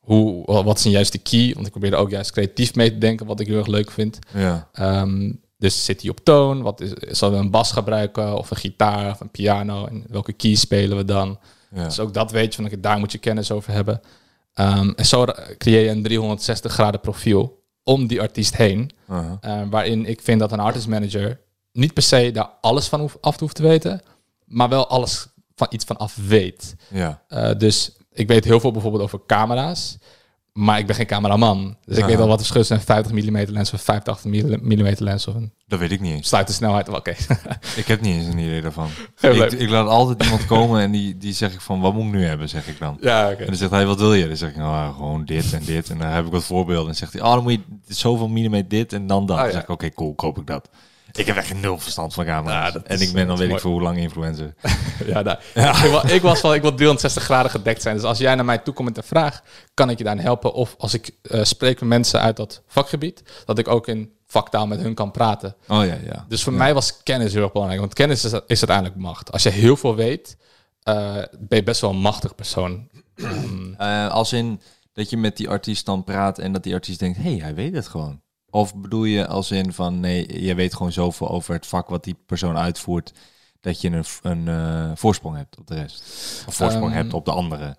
hoe, wat is een juist de key? Want ik probeerde ook juist creatief mee te denken, wat ik heel erg leuk vind. Ja. Ehm, dus zit hij op toon? Wat is, zullen we een bas gebruiken of een gitaar of een piano? En welke key spelen we dan? Ja. Dus ook dat weet je, van daar moet je kennis over hebben. Ehm, en zo creëer je een 360 graden profiel om die artiest heen. Uh-huh. eh, waarin ik vind dat een artist manager niet per se daar alles van hoeft, af hoeft te weten, maar wel alles van iets van af weet. Ja. Eh, dus ik weet heel veel bijvoorbeeld over camera's, maar ik ben geen cameraman. Dus ik Aha. weet al wat het verschil is tussen een 50 mm lens of een 85 mm lens of een Dat weet ik niet eens. sluitersnelheid. Oké. [LAUGHS] Ik heb niet eens een idee daarvan. Ik, ik laat altijd iemand komen en die, die zeg ik van, wat moet ik nu hebben, zeg ik dan. ja. En dan zegt hij, wat wil je? Dan zeg ik, nou, gewoon dit en dit. En dan heb ik wat voorbeelden. En zegt hij, oh, dan moet je zoveel millimeter dit en dan dat. Oh, Dan zeg ik, oké, cool, koop ik dat. Ik heb echt nul verstand van camera's. Ja, dat en ik ben dan weet ik voor hoe lang influencer. [LAUGHS] Ja, nou, Ik, wa- ik was van, ik wil 360 graden gedekt zijn. Dus als jij naar mij toe komt met een vraag, kan ik je daarin helpen. Of als ik eh, spreek met mensen uit dat vakgebied, dat ik ook in vaktaal met hun kan praten. Oh ja, ja. Dus voor mij was kennis heel erg belangrijk. Want kennis is, is uiteindelijk macht. Als je heel veel weet, eh, ben je best wel een machtig persoon. Eh, als in dat je met die artiest dan praat en dat die artiest denkt, hé, hey, hij weet het gewoon. Of bedoel je als in van, nee, je weet gewoon zoveel over het vak wat die persoon uitvoert, dat je een, een eh, voorsprong hebt op de rest. Of voorsprong Ehm, hebt op de andere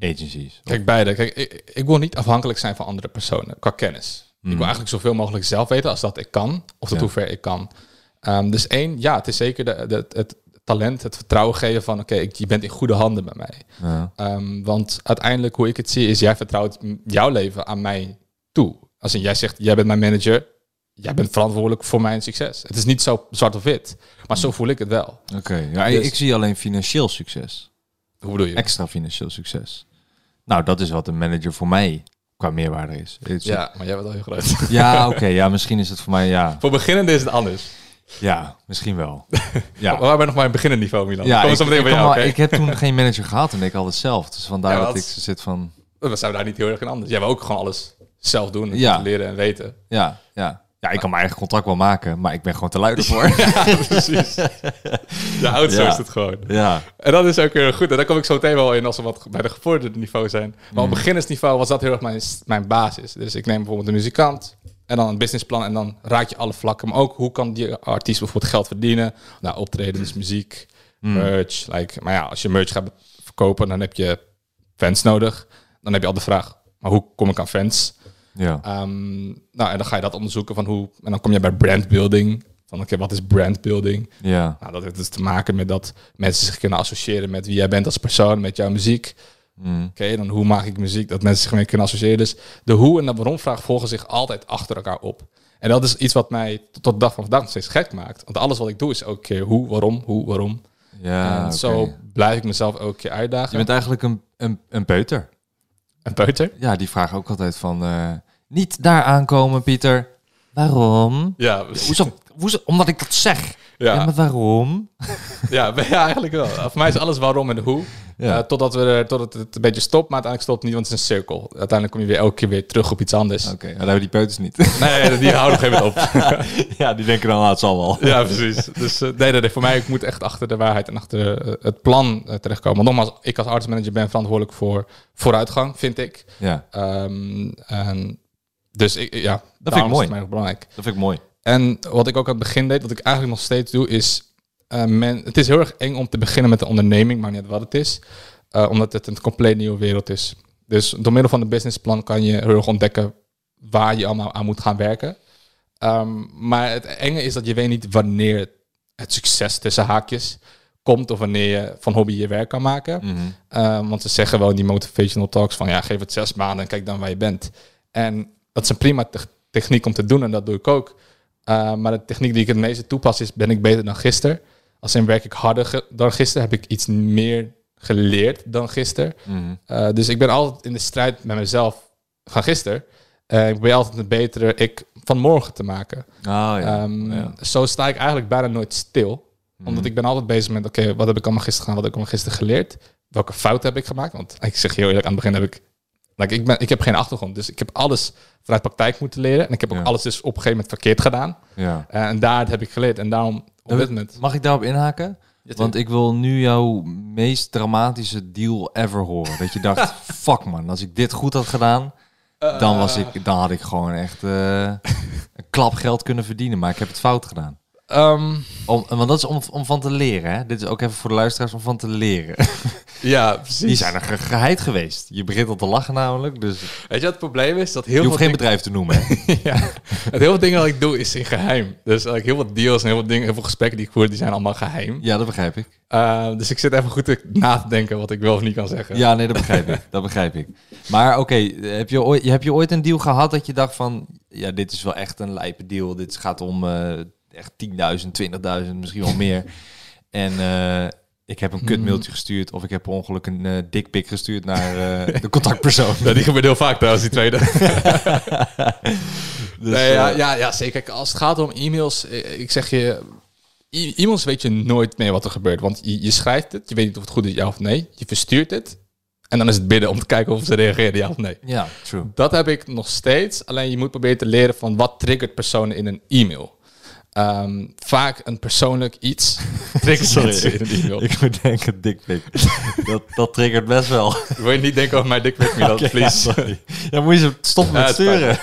agencies. Kijk, beide. Kijk, ik, ik wil niet afhankelijk zijn van andere personen qua kennis. Ik wil eigenlijk zoveel mogelijk zelf weten als dat ik kan, of tot Hmm. Ja. hoever ik kan. Ehm, dus één, ja, het is zeker de, de- het talent, het vertrouwen geven van, oké, je bent in goede handen bij mij. Ja. Ehm, want uiteindelijk, hoe ik het zie, is jij vertrouwt jouw leven aan mij toe. Als in, jij zegt, jij bent mijn manager, jij bent verantwoordelijk voor mijn succes. Het is niet zo zwart of wit, maar zo voel ik het wel. Oké, ja, Dus- ik zie alleen financieel succes. Hoe bedoel je? Extra financieel succes. Nou, dat is wat een manager voor mij qua meerwaarde is. Het is- Ja, maar jij bent al heel groot. [LAUGHS] ja oké, ja, misschien is het voor mij, ja, voor beginnenden is het anders. ja, misschien wel. [LAUGHS] Ja. Maar wij zijn nog maar in het beginnend niveau, Milan. ja Kom ik, zo meteen ik, bij kan jou, ik heb toen [LAUGHS] geen manager gehad en ik altijd zelf. Dus vandaar Ja, dat dat ik zit van, We zijn daar niet heel erg in anders. Jij wil ook gewoon alles zelf doen en Ja. leren en weten. ja, ja. Ja, ik kan mijn eigen contract wel maken, maar ik ben gewoon te lui ervoor. [LAUGHS] Precies. Ja, [LAUGHS] outsourced Ja. het gewoon. ja, En dat is ook heel goed. En daar kom ik zo meteen wel in als we wat bij de gevorderde niveau zijn. Maar op beginnersniveau was dat heel erg mijn, mijn basis. Dus ik neem bijvoorbeeld een muzikant en dan een businessplan en dan raak je alle vlakken. Maar ook hoe kan die artiest bijvoorbeeld geld verdienen? Nou, optredens, muziek, merch. Like, maar ja, als je merch gaat verkopen, dan heb je fans nodig. Dan heb je al de vraag, maar hoe kom ik aan fans? Ja. Ehm, nou, en dan ga je dat onderzoeken van hoe... En dan kom je bij brandbuilding. Van oké, wat is brandbuilding? ja. Nou, dat heeft dus te maken met dat mensen zich kunnen associëren met wie jij bent als persoon, met jouw muziek. Mm. Oké, dan hoe maak ik muziek? Dat mensen zich mee kunnen associëren. Dus de hoe en de waarom vraag volgen zich altijd achter elkaar op. En dat is iets wat mij tot de dag van vandaag nog steeds gek maakt. Want alles wat ik doe is ook keer hoe, waarom, hoe, waarom. Ja, en zo blijf ik mezelf elke keer uitdagen. Je bent eigenlijk een, een, een peuter. Een peuter. Ja, die vragen ook altijd van... eh, niet daar aankomen, Pieter. Waarom? Ja, Hoezo? Hoezo? Omdat ik dat zeg. Ja, ja, maar waarom? [LAUGHS] ja, ja, eigenlijk wel. Voor mij is alles waarom en hoe. Ja. Eh, totdat, we totdat het een beetje stopt, maar uiteindelijk stopt het niet, want het is een cirkel. Uiteindelijk kom je weer elke keer weer terug op iets anders. Oké, dan hebben we die peuters niet. Nee, die houden op een gegeven moment op. [LAUGHS] ja, die denken dan, ah, het zal wel. Ja, precies. Dus eh, nee, nee, voor mij, ik moet echt achter de waarheid en achter eh, het plan terechtkomen. Want nogmaals, ik als artistmanager ben verantwoordelijk voor vooruitgang, vind ik. Ja, Ehm, en dus ik, ja, ik daarom mooi. is het mij ook belangrijk. dat vind ik mooi. En wat ik ook aan het begin deed, wat ik eigenlijk nog steeds doe, is... eh, men, het is heel erg eng om te beginnen met een onderneming, maar niet wat het is. eh, omdat het een compleet nieuwe wereld is. Dus door middel van een businessplan kan je heel erg ontdekken waar je allemaal aan moet gaan werken. Ehm, maar het enge is dat je weet niet wanneer het succes tussen haakjes komt of wanneer je van hobby je werk kan maken. Mhm. Ehm, want ze zeggen wel in die motivational talks van ja, geef het zes maanden en kijk dan waar je bent. En dat is een prima te- techniek om te doen en dat doe ik ook. Uh, maar de techniek die ik het meeste toepas is, ben ik beter dan gisteren. Als in werk ik harder ge- dan gisteren, heb ik iets meer geleerd dan gisteren. Mhm. Uh, dus ik ben altijd in de strijd met mezelf van gisteren. Uh, ik probeer altijd een betere ik van morgen te maken. Oh ja. Ehm, ja. Zo sta ik eigenlijk bijna nooit stil. Mhm. Omdat ik ben altijd bezig met, oké, wat heb ik allemaal gisteren gedaan? Wat heb ik allemaal gisteren geleerd? Welke fouten heb ik gemaakt? Want ik zeg je heel eerlijk, aan het begin heb ik... Like, ik, ben, ik heb geen achtergrond, dus ik heb alles vanuit praktijk moeten leren. En ik heb ook Ja. alles dus op een gegeven moment verkeerd gedaan. ja. Eh, en daar heb ik geleerd. En daarom op Eh, dit moment... Mag ik daarop inhaken? Want ik wil nu jouw meest dramatische deal ever horen. Dat je dacht, [LAUGHS] fuck man, als ik dit goed had gedaan, dan, was ik, dan had ik gewoon echt eh, een klap geld kunnen verdienen. Maar ik heb het fout gedaan. Ehm, Om, want dat is om, om van te leren. Hè? Dit is ook even voor de luisteraars om van te leren. [LAUGHS] ja, precies. Die zijn er ge- geheid geweest. Je begint al te lachen namelijk. Dus Weet je wat het probleem is? Dat heel je veel hoeft geen dingen- bedrijf te noemen. Hè? [LAUGHS] ja, het heel veel dingen dat ik doe is in geheim. Dus like, heel veel deals en heel veel dingen, heel veel gesprekken die ik voer, die zijn allemaal geheim. Ja, dat begrijp ik. Uh, dus ik zit even goed te- na te denken wat ik wel of niet kan zeggen. Ja, nee, dat begrijp ik. Dat begrijp ik. Maar oké, heb, je ooit- heb je ooit een deal gehad dat je dacht van... Ja, dit is wel echt een lijpe deal. Dit gaat om eh, echt 10.000, 20.000, misschien wel meer. [LAUGHS] En eh, ik heb een kutmailtje gestuurd... of ik heb per ongeluk een eh dikpik gestuurd naar eh, de contactpersoon. [LAUGHS] Ja, die gebeurt heel vaak trouwens, die tweede. [LAUGHS] Dus, nee, ja, ja, ja, zeker. Kijk, Als het gaat om e-mails, ik zeg je... e- E-mails weet je nooit meer wat er gebeurt. Want je, je schrijft het, je weet niet of het goed is, ja of nee. Je verstuurt het. En dan is het bidden om te kijken of ze reageren, ja of nee. ja, true. Dat heb ik nog steeds. Alleen je moet proberen te leren van wat triggert personen in een e-mail. Ehm, vaak een persoonlijk iets [LAUGHS] Sorry. Ik moet denken, dikpik. [LAUGHS] dat, dat triggert best wel. Wil je niet denken over mijn dikpik, meer, [LAUGHS] Oké, please. ja, sorry. Ja, moet je ze stoppen met Ja, sturen.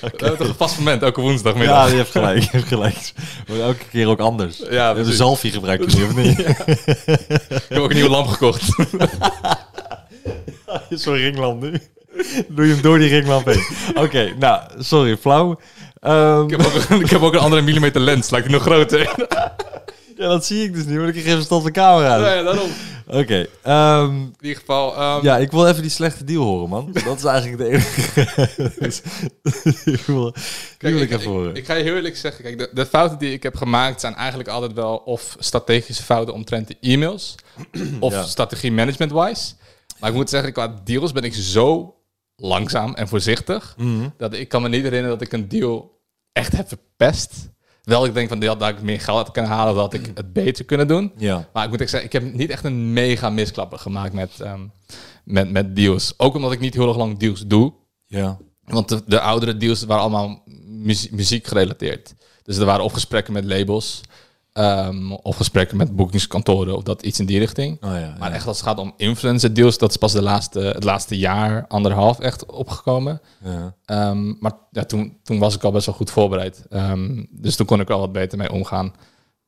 We hebben toch een vast moment, elke Ja, woensdagmiddag. je hebt gelijk. Je hebt gelijk. Maar elke keer ook anders. Ja, de precies. zalfje gebruik je niet, of niet? Ik heb ook een nieuwe lamp gekocht. Zo'n ringlamp nu. Doe je hem door die ringlamp heen. Oké, nou, sorry, flauw. Ehm, ik, heb ook, een- ik heb ook een andere millimeter lens, lijkt die nog groter. [LAUGHS] ja, dat zie ik dus niet, want ik even stond de camera. ja, daarom. Oké, ehm, In ieder geval, ehm, ja, ik wil even die slechte deal horen, man. Dat is eigenlijk de enige. Dus, [LAUGHS] ik wil, Kijk, ik ik, even horen. ik, ga je heel eerlijk zeggen, kijk, de, de fouten die ik heb gemaakt zijn eigenlijk altijd wel of strategische fouten omtrent de e-mails, [CLEARS THROAT] of Ja. strategie management-wise. Maar ik moet zeggen, qua deals ben ik zo langzaam en voorzichtig, Mhm. dat ik kan me niet herinneren dat ik een deal echt heb verpest. Wel, ik denk van, dat ik meer geld had kunnen halen, dat ik het beter kunnen doen. Ja. Maar ik moet ook zeggen, ik heb niet echt een mega misklapper gemaakt met, ehm, met, met deals. Ook omdat ik niet heel erg lang deals doe. Ja. Want de, de oudere deals waren allemaal muzie- muziek gerelateerd. Dus er waren of gesprekken met labels, ehm, of gesprekken met boekingskantoren, of dat iets in die richting. Oh ja. Maar ja. echt als het gaat om influencer deals, dat is pas de laatste, het laatste jaar, anderhalf echt opgekomen. Ja. Ehm, maar ja, toen, toen was ik al best wel goed voorbereid. Ehm, dus toen kon ik al wat beter mee omgaan.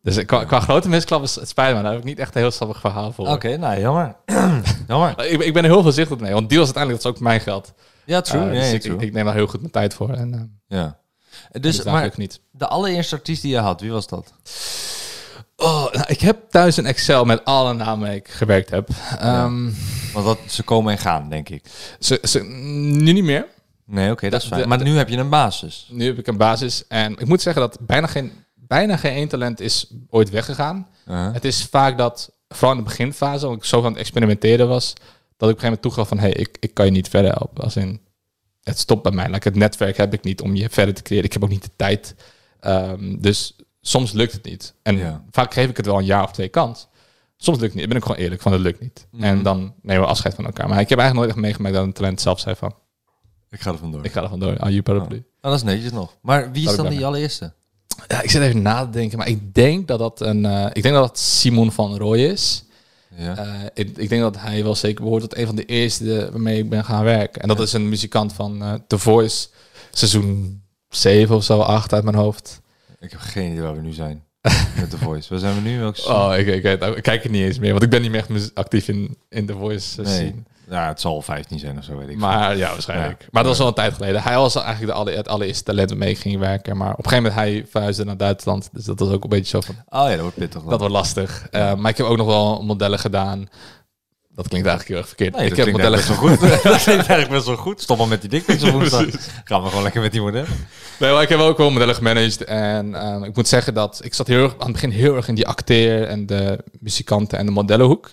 Dus ik- qua, qua grote misklappen, het spijt me, daar heb ik niet echt een heel sappig verhaal voor. Oké, nou, jammer. [CLEARS THROAT] jammer. Ik, ik ben er heel voorzichtig mee, want deals uiteindelijk, dat is ook mijn geld. Ja, true. Eh, dus ik, true. ik, ik neem daar heel goed mijn tijd voor. En, eh, ja. dus maar niet. de allereerste artiest die je had, wie was dat? Oh, nou, ik heb thuis een Excel met alle namen waar ik gewerkt heb. Ehm, Want dat, ze komen en gaan, denk ik. ze, ze, nu niet meer. Nee, oké, dat is fijn. de- maar nu heb je een basis. Nu heb ik een basis. En ik moet zeggen dat bijna geen bijna geen één talent is ooit weggegaan. Uh-huh. Het is vaak dat, vooral in de beginfase, als ik zo aan het experimenteren was, dat ik op een gegeven moment toegaf van, hé, hey, ik, ik kan je niet verder helpen. Als in, het stopt bij mij. Like, het netwerk heb ik niet om je verder te creëren. Ik heb ook niet de tijd. Ehm, dus soms lukt het niet. En Ja. vaak geef ik het wel een jaar of twee kans. Soms lukt het niet. Ik ben ook gewoon eerlijk van, het lukt niet. Mhm. En dan nemen we afscheid van elkaar. Maar ik heb eigenlijk nooit echt meegemaakt dat een talent zelf zei van, Ik ga er vandoor. ik ga er vandoor. Aan je paraplu. Oh, dat is netjes nog. Maar wie is ik dan die allereerste? Ja, ik zit even na te denken, maar ik denk dat dat een, eh, ik denk dat dat Simon van Rooij is. Ja. Eh, ik, ik denk dat hij wel zeker behoort tot een van de eerste waarmee ik ben gaan werken. En dat Ja. is een muzikant van eh The Voice, seizoen 7 of zo, 8 uit mijn hoofd. Ik heb geen idee waar we nu zijn. [LAUGHS] Met The Voice. Waar zijn we nu? Welke Oh, ik, ik, ik, ik kijk er niet eens meer, want ik ben niet meer echt actief in, in The Voice eh, Nee. scene. Ja, het zal 15 zijn of zo, weet ik. Maar ja, waarschijnlijk. Ja. Maar dat was al een tijd geleden. Hij was eigenlijk de alle, het allereerste talent waarmee ik ging werken. Maar op een gegeven moment hij verhuisde naar Duitsland. Dus dat was ook een beetje zo van. Oh ja, dat wordt pittig. dan. Dat wordt lastig. Eh, maar ik heb ook nog wel modellen gedaan. Dat klinkt eigenlijk heel erg verkeerd. Nee, ik heb modellen best wel goed. [LAUGHS] dat klinkt eigenlijk best wel goed. Stop maar met die dikpics op woensdag. Gaan we gewoon lekker met die modellen. Nee, maar ik heb ook wel modellen gemanaged. En ehm, ik moet zeggen dat ik zat heel erg, aan het begin heel erg in die acteer en de muzikanten en de modellenhoek.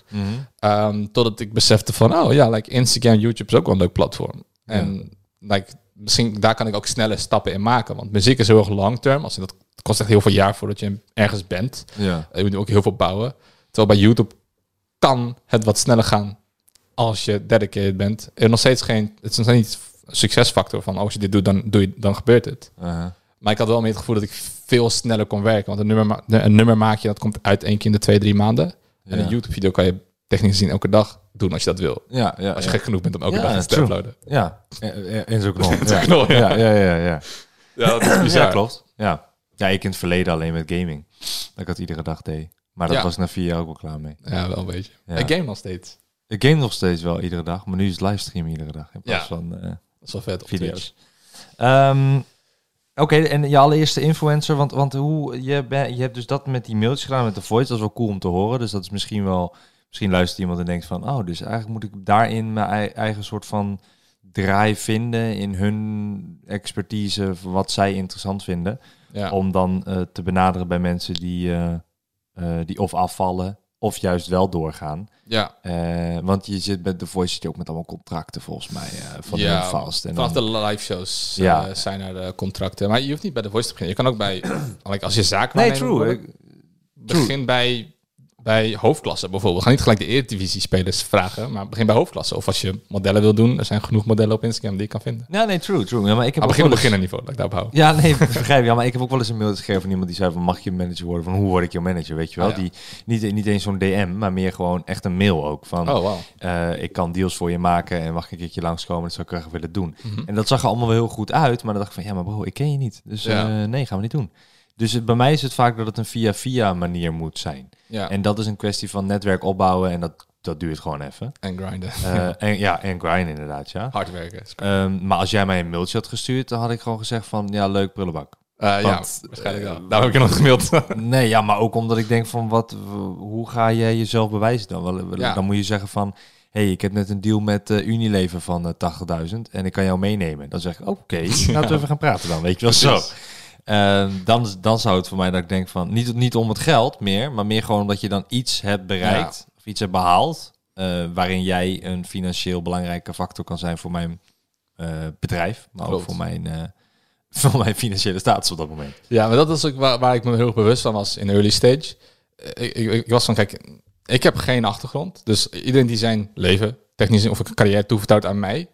Ehm, totdat ik besefte van, oh ja, like Instagram, YouTube is ook wel een leuk platform. En like, misschien daar kan ik ook snelle stappen in maken. Want muziek is heel erg long term. Als dat kost echt heel veel jaar voordat je ergens bent. Ja. Je moet ook heel veel bouwen. Terwijl bij YouTube kan het wat sneller gaan als je dedicated bent. Er is nog steeds geen, het is nog steeds niet een succesfactor van als je dit doet, dan, doe je, dan gebeurt het. Uh-huh. Maar ik had wel meer het gevoel dat ik veel sneller kon werken. Want een nummer, ma- een nummer maak je, dat komt uit één keer in de twee, drie maanden. En een YouTube-video kan je technisch gezien elke dag doen als je dat wil. Ja, ja, Als je ja. gek genoeg bent om elke Ja, dag iets te true. uploaden. Ja, in zo'n knol. [LAUGHS] ja. knol, ja. ja. Ja, ja, ja. Ja, dat is Ja, bizar. klopt. Ja. ja, ik in het verleden alleen met gaming. Dat ik dat iedere dag deed. Maar dat Ja. was na vier jaar ook wel klaar mee. Ja, wel een beetje. Ja. Ik game nog steeds. Ik game nog steeds wel iedere dag, maar nu is het livestream iedere dag in plaats Ja. van Dat is wel vet. video's. Ehm, Oké, en je allereerste influencer, want, want hoe, je, ben, je hebt dus dat met die mailtjes gedaan met de voice, dat is wel cool om te horen. Dus dat is misschien wel, misschien luistert iemand en denkt van, oh, dus eigenlijk moet ik daarin mijn ei- eigen soort van draai vinden in hun expertise, wat zij interessant vinden. Ja. Om dan eh, te benaderen bij mensen die, eh, eh, die of afvallen of juist wel doorgaan. ja. Eh, want je zit met de voice zit je ook met allemaal contracten volgens mij eh, van Ja, vast. En Vanaf dan- de live shows Ja. zijn er de contracten. Maar je hoeft niet bij de voice te beginnen. Je kan ook bij, [CLEARS THROAT] als je zaak nee, true. begin bij, bij hoofdklasse bijvoorbeeld. Ga niet gelijk de Eredivisie spelers vragen, maar begin bij hoofdklasse. Of als je modellen wil doen, er zijn genoeg modellen op Instagram die je kan vinden. Ja, nee, true, true. Ja, maar ik heb ook begin op eens- beginnenniveau, dat ik daarop hou. Ja, nee, [LAUGHS] begrijp je. Ja, maar ik heb ook wel eens een mail gegeven van iemand die zei van mag je manager worden? Van hoe word ik jouw manager? Weet je wel? Ah, ja. Die niet, niet eens zo'n DM, maar meer gewoon echt een mail ook van Oh, wow. eh, ik kan deals voor je maken en mag ik een keertje langskomen? Dat zou ik graag willen doen. Mhm. En dat zag er allemaal wel heel goed uit, maar dan dacht ik van ja, maar bro, ik ken je niet. Dus eh, nee, gaan we niet doen. Dus het, bij mij is het vaak dat het een via-via manier moet zijn. Ja, En dat is een kwestie van netwerk opbouwen en dat, dat duurt gewoon even. en grinden. Eh, [LAUGHS] en ja, en grind inderdaad, ja. Hard werken. Ehm, maar als jij mij een mailtje had gestuurd, dan had ik gewoon gezegd van ja, leuk prullenbak. Eh, ja, waarschijnlijk eh, wel. Daarom heb ik nog gemaild. [LAUGHS] Nee, ja, maar ook omdat ik denk van wat, hoe ga jij jezelf bewijzen dan? Ja. Dan moet je zeggen van, hey, ik heb net een deal met Unilever van eh 80.000 en ik kan jou meenemen. Dan zeg ik, oké, [LAUGHS] laten we even gaan praten dan, weet je wel zo. Dan, dan zou het voor mij dat ik denk van, niet, niet om het geld meer, maar meer gewoon omdat je dan iets hebt bereikt of iets hebt behaald, eh, waarin jij een financieel belangrijke factor kan zijn voor mijn eh, bedrijf, maar ook voor mijn, eh, [LAUGHS] voor mijn financiële status op dat moment. Ja, maar dat is ook waar, waar ik me heel erg bewust van was in de early stage. Ik, ik, ik was van, kijk, ik heb geen achtergrond. Dus iedereen die zijn leven, technisch of een carrière toevertrouwt aan mij,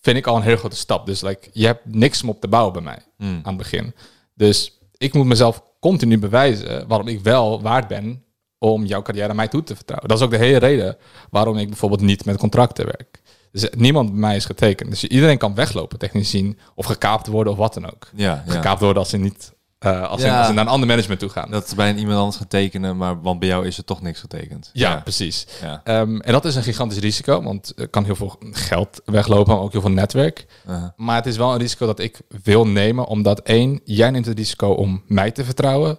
vind ik al een heel grote stap. Dus like, je hebt niks om op te bouwen bij mij Hmm. aan het begin. Dus ik moet mezelf continu bewijzen waarom ik wel waard ben om jouw carrière aan mij toe te vertrouwen. Dat is ook de hele reden waarom ik bijvoorbeeld niet met contracten werk. Dus niemand bij mij is getekend. Dus iedereen kan weglopen, technisch zien, of gekaapt worden of wat dan ook. Ja, ja. Gekaapt worden als ze niet eh, als, ze, Ja. naar een ander management toe gaan. Dat ze bij iemand anders gaan tekenen, maar want bij jou is er toch niks getekend. ja, precies. ja. Ehm, en dat is een gigantisch risico, want er kan heel veel geld weglopen, maar ook heel veel netwerk. Maar het is wel een risico dat ik wil nemen, omdat één, jij neemt het risico om mij te vertrouwen.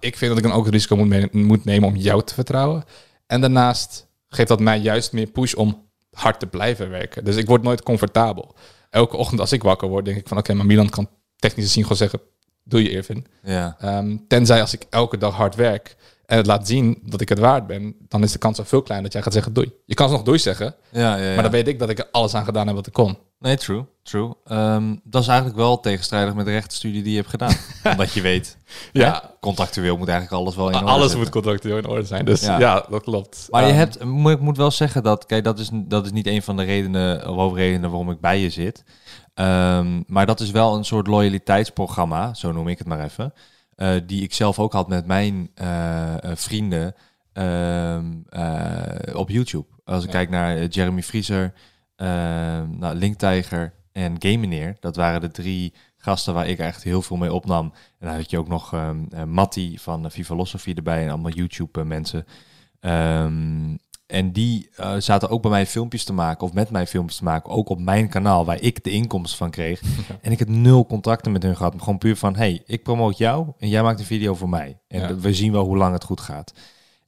Ik vind dat ik dan ook het risico moet, moet nemen om jou te vertrouwen. En daarnaast geeft dat mij juist meer push om hard te blijven werken. Dus ik word nooit comfortabel. Elke ochtend als ik wakker word, denk ik van oké, maar Milan kan technisch gezien gewoon zeggen, doe je Irvin. Ja. Ehm, tenzij als ik elke dag hard werk en het laat zien dat ik het waard ben, dan is de kans al veel kleiner dat jij gaat zeggen doei. Je kan ze nog doei zeggen, Ja, ja, ja. maar dan weet ik dat ik er alles aan gedaan heb wat ik kon. Nee, true, true. Ehm, dat is eigenlijk wel tegenstrijdig met de rechtenstudie die je hebt gedaan. [LAUGHS] Omdat je weet, Ja, contractueel moet eigenlijk alles wel in orde alles zitten. moet contractueel in orde zijn. Dus Ja. ja, dat klopt. Maar je Ehm, hebt, moet, ik moet wel zeggen dat, kijk, dat is, dat is niet een van de redenen, of hoofdredenen waarom ik bij je zit. Ehm, maar dat is wel een soort loyaliteitsprogramma, zo noem ik het maar even. eh, die ik zelf ook had met mijn eh, eh, vrienden ehm, eh, op YouTube. Als ik Ja. kijk naar Jeremy Vriezer, ehm nou, Linktiger en Game Meneer. Dat waren de drie gasten waar ik echt heel veel mee opnam. En dan had je ook nog eh, Matti van Vivalosophy erbij en allemaal YouTube-mensen. Ehm, en die eh, zaten ook bij mij filmpjes te maken, of met mij filmpjes te maken, ook op mijn kanaal, waar ik de inkomsten van kreeg. [LAUGHS] En ik heb nul contacten met hun gehad. maar Gewoon puur van, hey, ik promoot jou en jij maakt een video voor mij. En Ja. we zien wel hoe lang het goed gaat.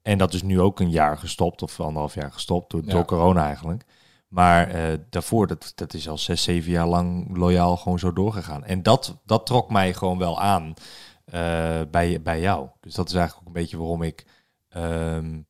En dat is nu ook een jaar gestopt, of anderhalf jaar gestopt, door, Ja. door corona eigenlijk. Maar eh, daarvoor, dat, dat is al zes, zeven jaar lang loyaal gewoon zo doorgegaan. En dat, dat trok mij gewoon wel aan eh, bij, bij jou. Dus dat is eigenlijk ook een beetje waarom ik ehm,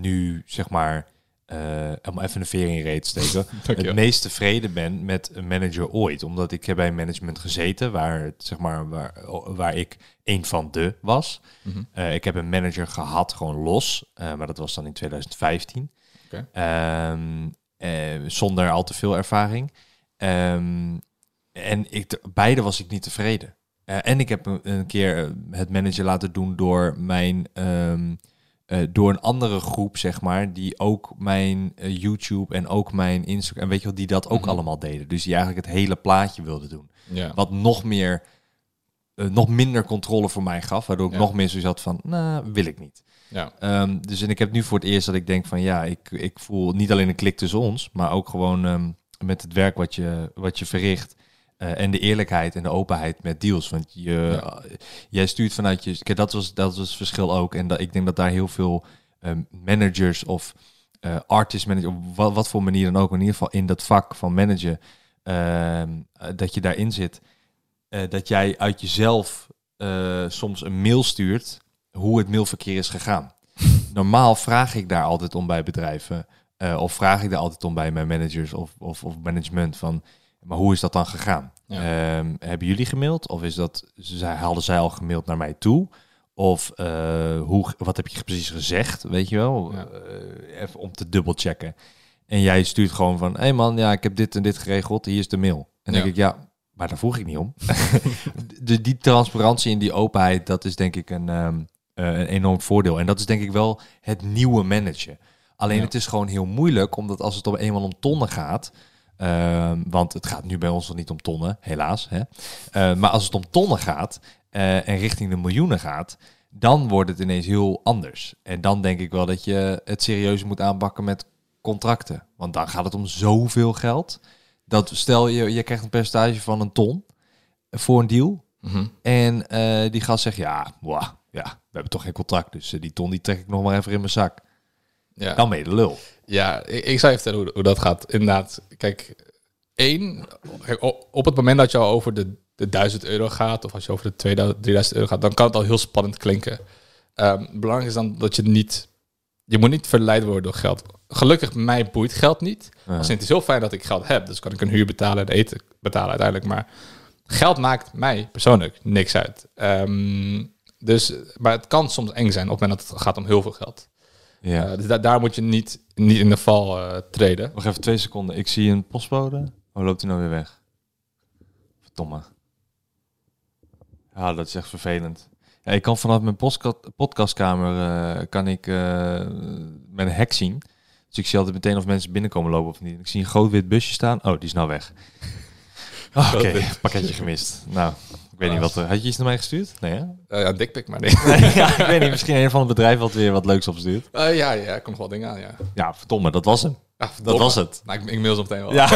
nu, zeg maar, eh, om even een in reet te steken, [LAUGHS] het meest tevreden ben met een manager ooit. Omdat ik heb bij management gezeten waar, het, zeg maar, waar, waar ik een van de was. Mhm. Eh, ik heb een manager gehad, gewoon los. eh, maar dat was dan in 2015. Oké. Ehm, eh, zonder al te veel ervaring. Ehm, en ik, beide was ik niet tevreden. En ik heb een, een keer het manager laten doen door mijn... ehm, eh, door een andere groep, zeg maar, die ook mijn eh, YouTube en ook mijn Instagram, en weet je wel, die dat ook Mhm. allemaal deden. Dus die eigenlijk het hele plaatje wilden doen. Ja. Wat nog meer, eh, nog minder controle voor mij gaf, waardoor ik Ja. nog meer zoiets had van, nou, wil ik niet. Ja. Ehm, dus en ik heb nu voor het eerst dat ik denk van, ja, ik, ik voel niet alleen een klik tussen ons, maar ook gewoon ehm, met het werk wat je, wat je verricht. Eh, en de eerlijkheid en de openheid met deals. Want je, Ja. jij stuurt vanuit je. Kijk, dat was, dat was het verschil ook. En dat, ik denk dat daar heel veel ehm, managers of eh artist manager, op wat, wat voor manier dan ook, in ieder geval in dat vak van managen, ehm, eh, dat je daarin zit. eh, dat jij uit jezelf eh, soms een mail stuurt hoe het mailverkeer is gegaan. [LAUGHS] Normaal vraag ik daar altijd om bij bedrijven. eh, of vraag ik daar altijd om bij mijn managers of, of, of management van. Maar hoe is dat dan gegaan? Ja. Ehm, hebben jullie gemaild? Of is dat, zij, hadden zij al gemaild naar mij toe? Of eh, hoe, wat heb je precies gezegd? Weet je wel? Ja. Eh, even om te dubbelchecken. En jij stuurt gewoon van: hé hey man, ja, ik heb dit en dit geregeld. Hier is de mail. En Ja. denk ik, ja, maar daar vroeg ik niet om. [LAUGHS] de, die transparantie en die openheid, dat is denk ik een, ehm, eh, een enorm voordeel. En dat is denk ik wel het nieuwe managen. Alleen Ja. het is gewoon heel moeilijk, omdat als het op eenmaal om tonnen gaat, want het gaat nu bij ons nog niet om tonnen, helaas. Hè? Eh, maar als het om tonnen gaat eh, en richting de miljoenen gaat, dan wordt het ineens heel anders. En dan denk ik wel dat je het serieus moet aanpakken met contracten. Want dan gaat het om zoveel geld. Dat stel je, je krijgt een percentage van een ton voor een deal. Mhm. En eh, die gast zegt, ja, ja, we hebben toch geen contract. Dus eh, die ton die trek ik nog maar even in mijn zak. Ja. Dan ben je de lul. Ja, ik, ik zou je vertellen hoe, hoe dat gaat. Inderdaad, kijk, één, kijk, op het moment dat je al over de, de 1000 euro gaat, of als je over de 2000, 3000 euro gaat, dan kan het al heel spannend klinken. Ehm, belangrijk is dan dat je niet, je moet niet verleid worden door geld. Gelukkig, mij boeit geld niet. Ja. Als het is heel fijn dat ik geld heb, dus kan ik een huur betalen en eten betalen uiteindelijk. Maar geld maakt mij persoonlijk niks uit. Ehm, dus, maar het kan soms eng zijn op het moment dat het gaat om heel veel geld. Ja. Eh, dus da- daar moet je niet, niet in de val eh, treden. Nog even twee seconden. Ik zie een postbode. Oh, loopt hij nou weer weg? Verdomme. Ja, dat is echt vervelend. Ja, ik kan vanaf mijn podcastkamer eh, kan ik een hek zien. Dus ik zie altijd meteen of mensen binnenkomen lopen of niet. Ik zie een groot wit busje staan. Oh, die is nou weg. Oh, [LAUGHS] Oké, pakketje gemist. Nou, weet niet wat. Had je iets naar mij gestuurd? Nee, hè? Eh, ja, dikpik, maar nee. [LAUGHS] Nee, ja, ik weet niet. Misschien een van het bedrijf wat weer wat leuks opstuurt. Eh, ja, ja, er komt wel dingen aan, ja. Ja, verdomme, dat was hem. Dat was het. Nou, ik, ik mail ze meteen wel. Ja.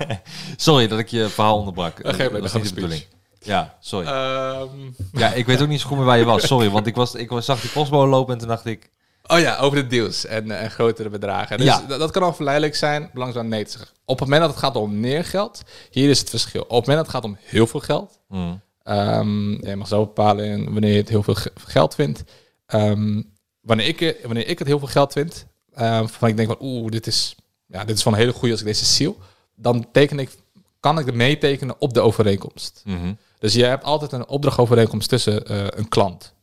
[LAUGHS] sorry dat ik je verhaal onderbrak. Eh, geen dat probleem, niet de bedoeling. Ja, sorry. Ehm, ja, ik weet ook niet zo goed meer waar je was. Sorry, want ik, was, ik was, zag die postbode lopen en toen dacht ik... oh ja, over de deals en, eh, en grotere bedragen. Dus Ja. dat, dat kan al verleidelijk zijn, aan nee te zeggen. Op het moment dat het gaat om neergeld, hier is het verschil. Op het moment dat het gaat om heel veel geld, mm, Ehm, je mag zelf bepalen wanneer je het heel veel ge- geld vindt. Ehm, wanneer, ik, wanneer ik het heel veel geld vind, ehm, van ik denk van oeh, dit is, ja, dit is van een hele goede als ik deze seal, dan teken ik, kan ik er meetekenen op de overeenkomst. Mhm. Dus je hebt altijd een opdrachtovereenkomst tussen eh, een klant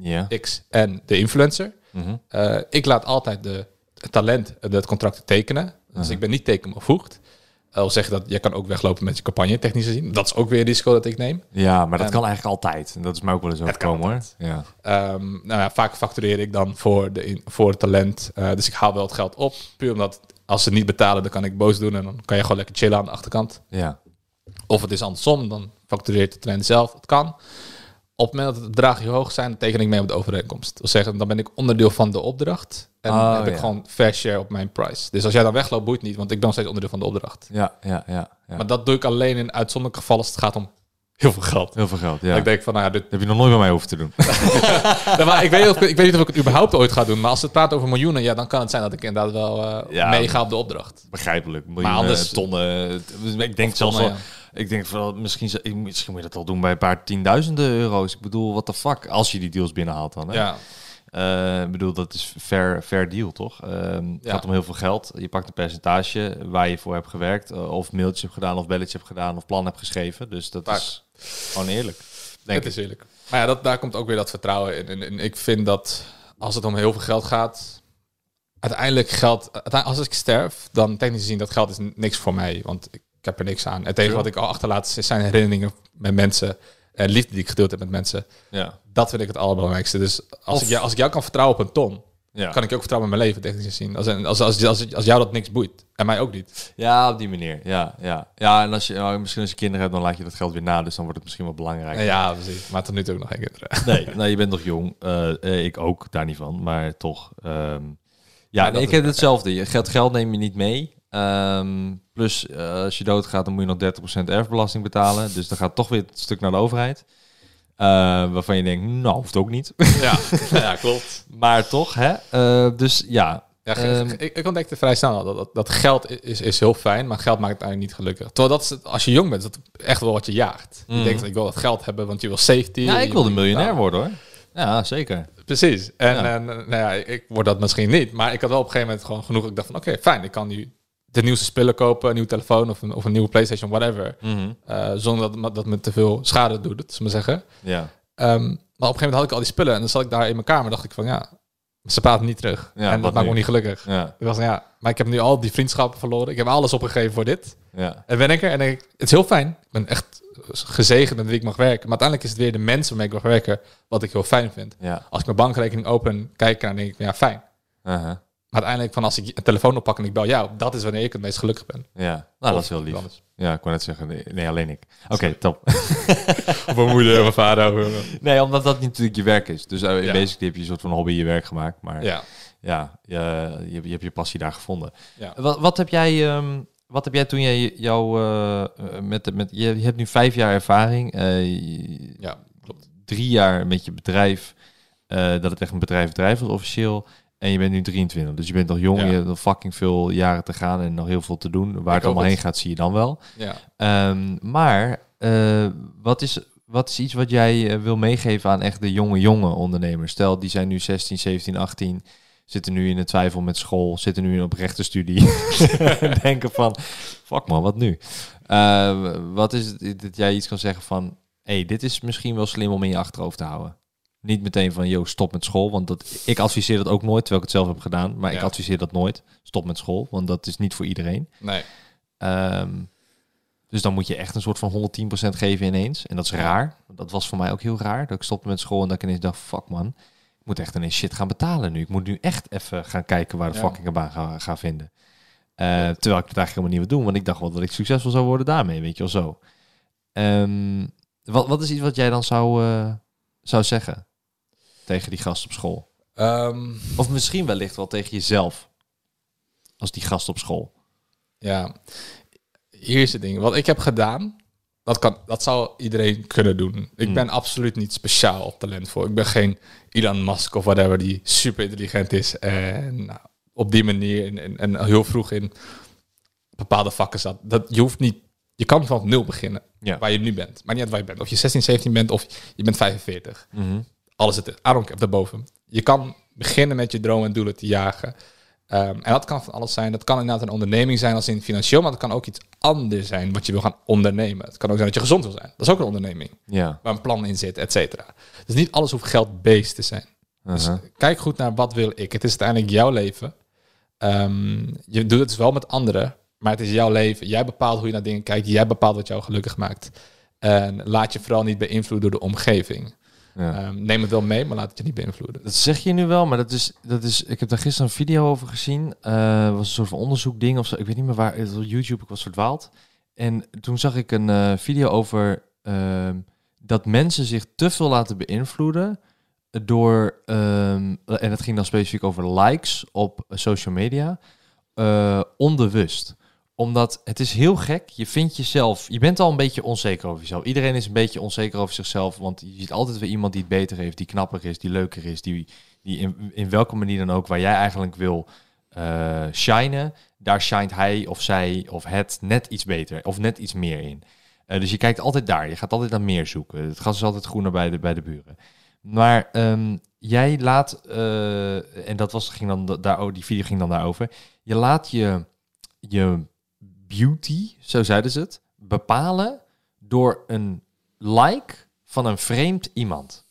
Ja. X en de influencer. Mhm. Eh, ik laat altijd de het talent het contract tekenen. Dus Mhm. ik ben niet tekenbevoegd. Zeg je dat je kan ook weglopen met je campagne, technisch gezien. Dat is ook weer een risico dat ik neem. Ja, maar dat En- kan eigenlijk altijd. En dat is mij ook wel eens overkomen hoor. Ja. Ehm, nou ja, vaak factureer ik dan voor, de in- voor het talent. Eh, dus ik haal wel het geld op. Puur omdat als ze niet betalen, dan kan ik boos doen. En dan kan je gewoon lekker chillen aan de achterkant. Ja. Of het is andersom, dan factureert het talent zelf. Het kan. Op het moment dat de bedragen hoog zijn, dan teken ik mee op de overeenkomst. Dat wil zeggen, dan ben ik onderdeel van de opdracht. En Oh, heb ik gewoon fair share op mijn price. Dus als jij dan wegloopt, boeit niet, want ik ben nog steeds onderdeel van de opdracht. Ja, ja, ja. ja. Maar dat doe ik alleen in uitzonderlijke gevallen als het gaat om heel veel geld. Heel veel geld, ja. Ik denk van, nou ja, dit, Dat heb je nog nooit bij mij hoeven te doen. [LAUGHS] Ja, maar ik, weet niet of, ik weet niet of ik het überhaupt ooit ga doen. Maar als het praat over miljoenen, ja, dan kan het zijn dat ik inderdaad wel Ja. meega op de opdracht. Begrijpelijk. Miljoenen, anders- tonnen. Ik denk zelfs. Ik denk vooral, misschien, misschien moet je dat al doen bij een paar tienduizenden euro's. Ik bedoel, what the fuck? Als je die deals binnenhaalt dan. Hè? Ja, Eh, ik bedoel, dat is fair, fair deal, toch? Ehm, Het Ja. gaat om heel veel geld. Je pakt een percentage waar je voor hebt gewerkt. eh, of mailtjes hebt gedaan, of belletjes hebt gedaan, of plan hebt geschreven. Dus dat Vaak. is gewoon eerlijk. Denk het ik. is eerlijk. Maar ja, dat, daar komt ook weer dat vertrouwen in. En, en ik vind dat als het om heel veel geld gaat, uiteindelijk geld... Als ik sterf, dan technisch gezien, dat geld is niks voor mij. Want ik heb er niks aan. Het enige wat ik al achterlaat zijn herinneringen met mensen. En liefde die ik gedeeld heb met mensen. Ja. Dat vind ik het allerbelangrijkste. Dus als, Of- ik, jou, als ik jou kan vertrouwen op een ton, Ja. kan ik je ook vertrouwen met mijn leven, technisch gezien. Als, als, als, als, als jou dat niks boeit. En mij ook niet. ja, op die manier. Ja, ja. ja en als je, nou, misschien als je kinderen hebt, dan laat je dat geld weer na. Dus dan wordt het misschien wel belangrijk. Ja, precies. Maar tot nu toe ook nog geen kinderen. [LAUGHS] Nee, nou, je bent nog jong. Eh, eh, ik ook, daar niet van. Maar toch. ehm, ja, nee, ik heb hetzelfde. Je geld, geld neem je niet mee. Ehm, plus, eh, als je doodgaat, dan moet je nog 30% erfbelasting betalen. Dus dan gaat toch weer het stuk naar de overheid. Eh, waarvan je denkt, nou, hoeft ook niet. Ja, [LAUGHS] ja klopt. maar toch, hè? Eh, dus ja. Ehm, ik, ik ontdekte vrij snel dat, dat, dat geld is, is heel fijn, maar geld maakt het eigenlijk niet gelukkig. Terwijl dat is het, als je jong bent, is dat echt wel wat je jaagt. Mhm. Je denkt, ik wil dat geld hebben, want je wil safety. ja, ik wilde wil- miljonair worden, hoor. Ja, zeker. Precies. En, Ja. en nou ja, ik, ik word dat misschien niet, maar ik had wel op een gegeven moment gewoon genoeg. Ik dacht van, oké, fijn, ik kan nu de nieuwste spullen kopen, een nieuwe telefoon of een, of een nieuwe PlayStation, whatever. Mhm. eh, zonder dat, dat me te veel schade doet, we maar zeggen. Ja. Ehm, maar op een gegeven moment had ik al die spullen en dan zat ik daar in mijn kamer. dacht ik van ja, ze praten niet terug. Ja, en dat maakt me niet gelukkig. Ja. Ik was van ja, maar ik heb nu al die vriendschappen verloren. Ik heb alles opgegeven voor dit. Ja. En ben ik er en denk ik, het is heel fijn. Ik ben echt gezegend met wie ik mag werken. Maar uiteindelijk is het weer de mensen waarmee ik mag werken wat ik heel fijn vind. Ja. Als ik mijn bankrekening open en kijk, dan denk ik ja, fijn. Maar uiteindelijk van als ik een telefoon oppak en ik bel jou, dat is wanneer ik het meest gelukkig ben. Ja. Nou, dat is heel lief. Anders. Ja, ik kon net zeggen, nee, nee alleen ik. Oké, top. [LAUGHS] Of mijn moeder, mijn vader. Nee, omdat dat natuurlijk je werk is. Dus uh, Ja. basically heb je een soort van hobby je werk gemaakt. Maar ja, Ja, je, je, je hebt je passie daar gevonden. ja. Wat, wat heb jij... ehm, wat heb jij toen jij jou eh, eh, met, de- met je, hebt nu vijf jaar ervaring, eh, ja, klopt. drie jaar met je bedrijf, eh, dat het echt een bedrijf bedrijf was officieel, en je bent nu 23, dus je bent nog jong, Ja. je hebt nog fucking veel jaren te gaan en nog heel veel te doen. Waar het allemaal het. heen gaat, zie je dan wel. Ja. Ehm, maar eh, wat, is, wat is iets wat jij eh, wil meegeven aan echt de jonge, jonge ondernemers? Stel, die zijn nu 16, 17, 18, zitten nu in de twijfel met school, zitten nu in op rechtenstudie. [LAUGHS] [LAUGHS] Denken van, fuck man, wat nu? Eh, wat is het dat jij iets kan zeggen van, hey, dit is misschien wel slim om in je achterhoofd te houden? Niet meteen van, yo, stop met school. Want dat, ik adviseer dat ook nooit, terwijl ik het zelf heb gedaan. Maar ik adviseer dat nooit. Stop met school, want dat is niet voor iedereen. Nee. Ehm, dus dan moet je echt een soort van 110% geven ineens. En dat is raar. Dat was voor mij ook heel raar. Dat ik stopte met school en dat ik ineens dacht, fuck man. Ik moet echt ineens shit gaan betalen nu. Ik moet nu echt even gaan kijken waar de Ja. fuck ik een baan ga, ga vinden. Eh, terwijl ik het eigenlijk helemaal niet wil doen. Want ik dacht wel dat ik succesvol zou worden daarmee, weet je wel zo. Ehm, wat, wat is iets wat jij dan zou, eh, zou zeggen tegen die gast op school? Ehm, Of misschien wellicht wel tegen jezelf. Als die gast op school. Ja, hier is het ding. Wat ik heb gedaan, dat, kan, dat zou iedereen kunnen doen. Ik Hmm. ben absoluut niet speciaal op talent voor. Ik ben geen Elon Musk of whatever die super intelligent is. En nou, op die manier en, en, en heel vroeg in bepaalde vakken zat. Dat, je hoeft niet Je kan van nul beginnen, Ja. waar je nu bent. Maar niet uit waar je bent. Of je 16, 17 bent of je bent 45. Mhm. Alles het is. I don't care, daarboven. Je kan beginnen met je dromen en doelen te jagen. Ehm, en dat kan van alles zijn. Dat kan inderdaad een onderneming zijn als in financieel, maar dat kan ook iets anders zijn wat je wil gaan ondernemen. Het kan ook zijn dat je gezond wil zijn. Dat is ook een onderneming Ja. waar een plan in zit, et cetera. Dus niet alles hoeft geld-based te zijn. Dus kijk goed naar wat wil ik. Het is uiteindelijk jouw leven. Ehm, je doet het dus wel met anderen, maar het is jouw leven. Jij bepaalt hoe je naar dingen kijkt. Jij bepaalt wat jou gelukkig maakt. En laat je vooral niet beïnvloeden door de omgeving. Ja. Ehm, neem het wel mee, maar laat het je niet beïnvloeden. Dat zeg je nu wel, maar dat is, dat is. Ik heb daar gisteren een video over gezien. Eh was een soort van onderzoekding of zo. Ik weet niet meer waar. YouTube. Ik was verdwaald. En toen zag ik een eh, video over ehm, dat mensen zich te veel laten beïnvloeden door. ehm, en het ging dan specifiek over likes op social media. eh, onbewust omdat het is heel gek. Je vindt jezelf. Je bent al een beetje onzeker over jezelf. Iedereen is een beetje onzeker over zichzelf. Want je ziet altijd weer iemand die het beter heeft, die knapper is, die leuker is, die, die in, in welke manier dan ook, waar jij eigenlijk wil eh shinen, daar shined hij of zij of het net iets beter of net iets meer in. Eh, dus je kijkt altijd daar. Je gaat altijd naar meer zoeken. Het gras is altijd groener bij de, bij de buren. Maar ehm, jij laat, eh, en dat was, ging dan da- daar, oh, die video ging dan daarover. Je laat je, je beauty, zo zeiden ze het, bepalen door een like van een vreemd iemand.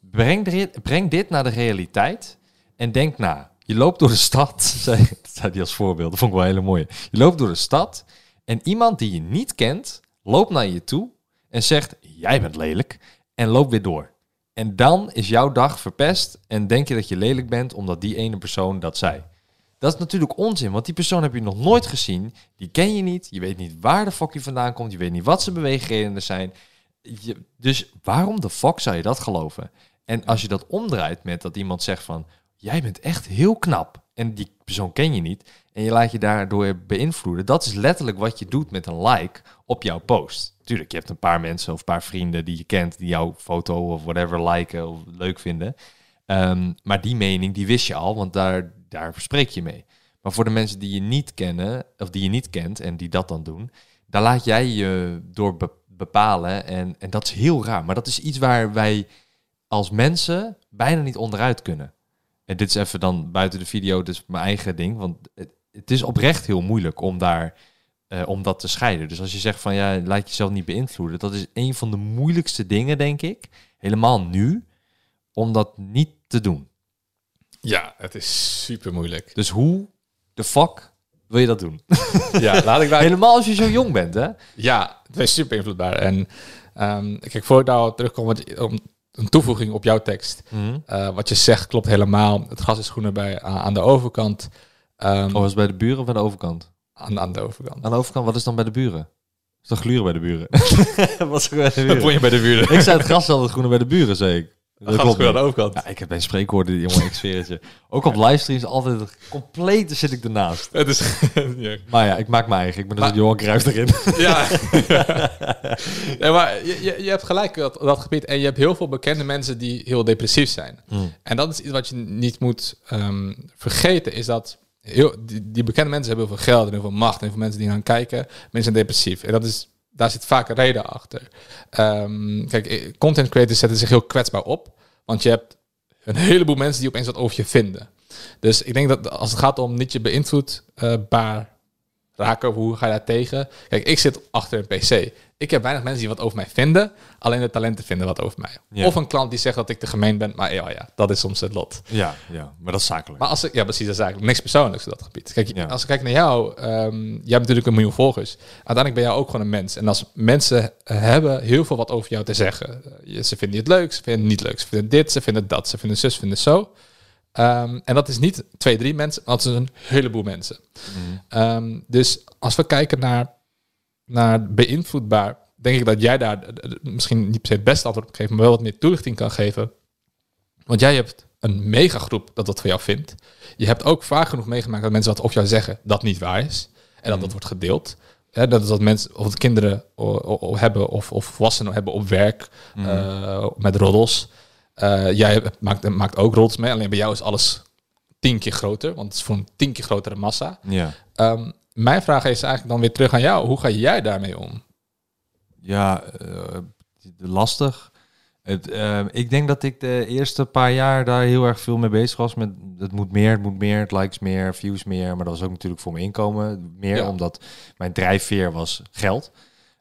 Breng dit, breng dit naar de realiteit en denk na. Je loopt door de stad, [LAUGHS] zei, zei hij als voorbeeld, dat vond ik wel een hele mooie. Je loopt door de stad en iemand die je niet kent, loopt naar je toe en zegt, jij bent lelijk, en loopt weer door. En dan is jouw dag verpest en denk je dat je lelijk bent omdat die ene persoon dat zei. Dat is natuurlijk onzin, want die persoon heb je nog nooit gezien. Die ken je niet. Je weet niet waar de fuck die vandaan komt. Je weet niet wat zijn beweegredenen zijn. Je, dus waarom de fuck zou je dat geloven? En als je dat omdraait met dat iemand zegt van... Jij bent echt heel knap. En die persoon ken je niet. En je laat je daardoor beïnvloeden. Dat is letterlijk wat je doet met een like op jouw post. Tuurlijk, je hebt een paar mensen of een paar vrienden die je kent... die jouw foto of whatever liken of leuk vinden. Ehm, maar die mening, die wist je al, want daar, daar spreek je mee. Maar voor de mensen die je niet kennen, of die je niet kent en die dat dan doen, daar laat jij je door be- bepalen. En, en dat is heel raar. Maar dat is iets waar wij als mensen bijna niet onderuit kunnen. En dit is even dan buiten de video, dus mijn eigen ding. Want het, het is oprecht heel moeilijk om daar eh, om dat te scheiden. Dus als je zegt van ja, laat jezelf niet beïnvloeden, dat is een van de moeilijkste dingen, denk ik. Helemaal nu, om dat niet te doen. Ja, het is super moeilijk. Dus hoe de fuck wil je dat doen? [LAUGHS] ja, laat ik daar... Helemaal als je zo jong bent, hè? Ja, het is super invloedbaar. En ehm, kijk, voor ik daar terugkom, wat, om een toevoeging op jouw tekst. Eh, wat je zegt klopt helemaal. Het gras is groener bij, aan, aan de overkant. Ehm, Of was het bij de buren of bij de overkant? aan, aan de overkant. Aan de overkant, wat is dan bij de buren? Is dat gluren bij de buren? [LAUGHS] [LAUGHS] wat is bij de Dat vond je bij de buren. Ik zei het gras is altijd groener bij de buren, zei ik. Dat klopt klopt aan de overkant. Ja, ik heb mijn spreekwoorden, jongen, ik zweer het je. Ook op livestreams altijd compleet zit ik ernaast. Het is... [LAUGHS] ja. Maar ja, ik maak mijn eigen. Ik ben dus Maar- Johan Cruijff erin. Ja. [LAUGHS] [LAUGHS] ja, maar je, je, je hebt gelijk dat, dat gebied. En je hebt heel veel bekende mensen die heel depressief zijn. Hmm. En dat is iets wat je niet moet ehm, vergeten. Is dat heel, die, die bekende mensen hebben heel veel geld en heel veel macht. En heel veel mensen die gaan kijken. Mensen zijn depressief. En dat is, daar zit vaak een reden achter. Ehm, kijk, eh, content creators zetten zich heel kwetsbaar op. Want je hebt een heleboel mensen die opeens wat over je vinden. Dus ik denk dat als het gaat om niet je beïnvloedbaar raken, hoe ga je daar tegen? Kijk, ik zit achter een PC. Ik heb weinig mensen die wat over mij vinden. Alleen de talenten vinden wat over mij. Ja. Of een klant die zegt dat ik te gemeen ben. Maar ja, ja dat is soms het lot. Ja, ja, maar dat is zakelijk. Maar als ik, ja, precies, dat is eigenlijk niks persoonlijks op dat gebied. Kijk, Ja. als ik kijk naar jou, ehm jij hebt natuurlijk een miljoen volgers. Uiteindelijk ben jij ook gewoon een mens. En als mensen hebben heel veel wat over jou te zeggen. Eh, ze vinden het leuk, ze vinden het niet leuk. Ze vinden dit, ze vinden dat, ze vinden zus, ze vinden zo. Ehm, en dat is niet twee, drie mensen, dat is een heleboel mensen. Mhm. Ehm, dus als we kijken naar, naar beïnvloedbaar, denk ik dat jij daar misschien niet per se het beste antwoord op geeft, maar wel wat meer toelichting kan geven. Want jij hebt een megagroep dat dat voor jou vindt. Je hebt ook vaak genoeg meegemaakt dat mensen wat over jou zeggen dat niet waar is. En dat dat wordt gedeeld. Dat is dat mensen of kinderen o- o- o- hebben of, of volwassenen hebben op werk eh, met roddels. Eh, jij maakt, maakt ook roddels mee. Alleen bij jou is alles tien keer groter. Want het is voor een tien keer grotere massa. Ja. Ehm, Mijn vraag is eigenlijk dan weer terug aan jou. Hoe ga jij daarmee om? Ja, eh, lastig. Het, eh, ik denk dat ik de eerste paar jaar daar heel erg veel mee bezig was. Met het moet meer, het moet meer, het likes meer, views meer. Maar dat was ook natuurlijk voor mijn inkomen meer, Ja. omdat mijn drijfveer was geld.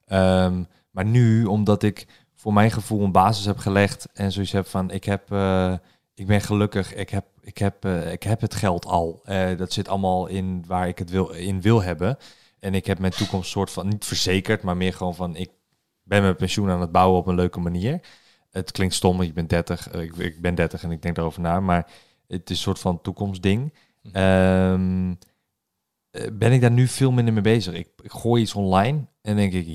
Ehm, maar nu, omdat ik voor mijn gevoel een basis heb gelegd en zoiets heb van, ik heb, eh, ik ben gelukkig, ik heb, ik heb, eh, ik heb het geld al. Eh, dat zit allemaal in waar ik het wil, in wil hebben. En ik heb mijn toekomst soort van niet verzekerd, maar meer gewoon van, ik ben mijn pensioen aan het bouwen op een leuke manier. Het klinkt stom, want je bent 30. eh, Ik, ik ben 30 en ik denk daarover na, maar het is een soort van toekomstding. Ehm, eh, ben ik daar nu veel minder mee bezig. Ik, ik gooi iets online en denk ik,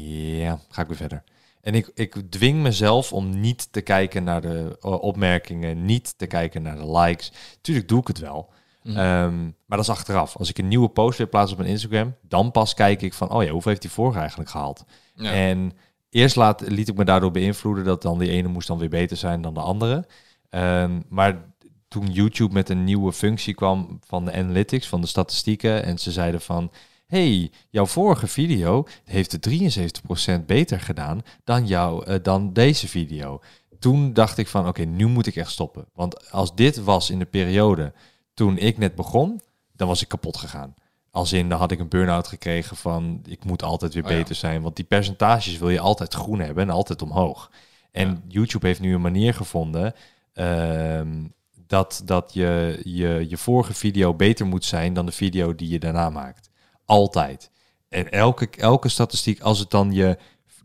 ja, ga ik weer verder. En ik, ik dwing mezelf om niet te kijken naar de eh, opmerkingen, niet te kijken naar de likes. Tuurlijk doe ik het wel. Mhm. Ehm, maar dat is achteraf. Als ik een nieuwe post weer plaats op mijn Instagram, dan pas kijk ik van, oh ja, hoeveel heeft die vorige eigenlijk gehaald? Ja. En eerst laat, liet ik me daardoor beïnvloeden dat dan die ene moest dan weer beter zijn dan de andere. Ehm, maar toen YouTube met een nieuwe functie kwam van de analytics, van de statistieken, en ze zeiden van, hey, jouw vorige video heeft het 73% beter gedaan dan, jou, eh, dan deze video. Toen dacht ik van, oké, nu moet ik echt stoppen. Want als dit was in de periode toen ik net begon, dan was ik kapot gegaan. Als in, dan had ik een burn-out gekregen van, ik moet altijd weer Oh ja. beter zijn. Want die percentages wil je altijd groen hebben en altijd omhoog. En Ja. YouTube heeft nu een manier gevonden ehm, dat, dat je, je je vorige video beter moet zijn dan de video die je daarna maakt. Altijd. En elke, elke statistiek, als het dan je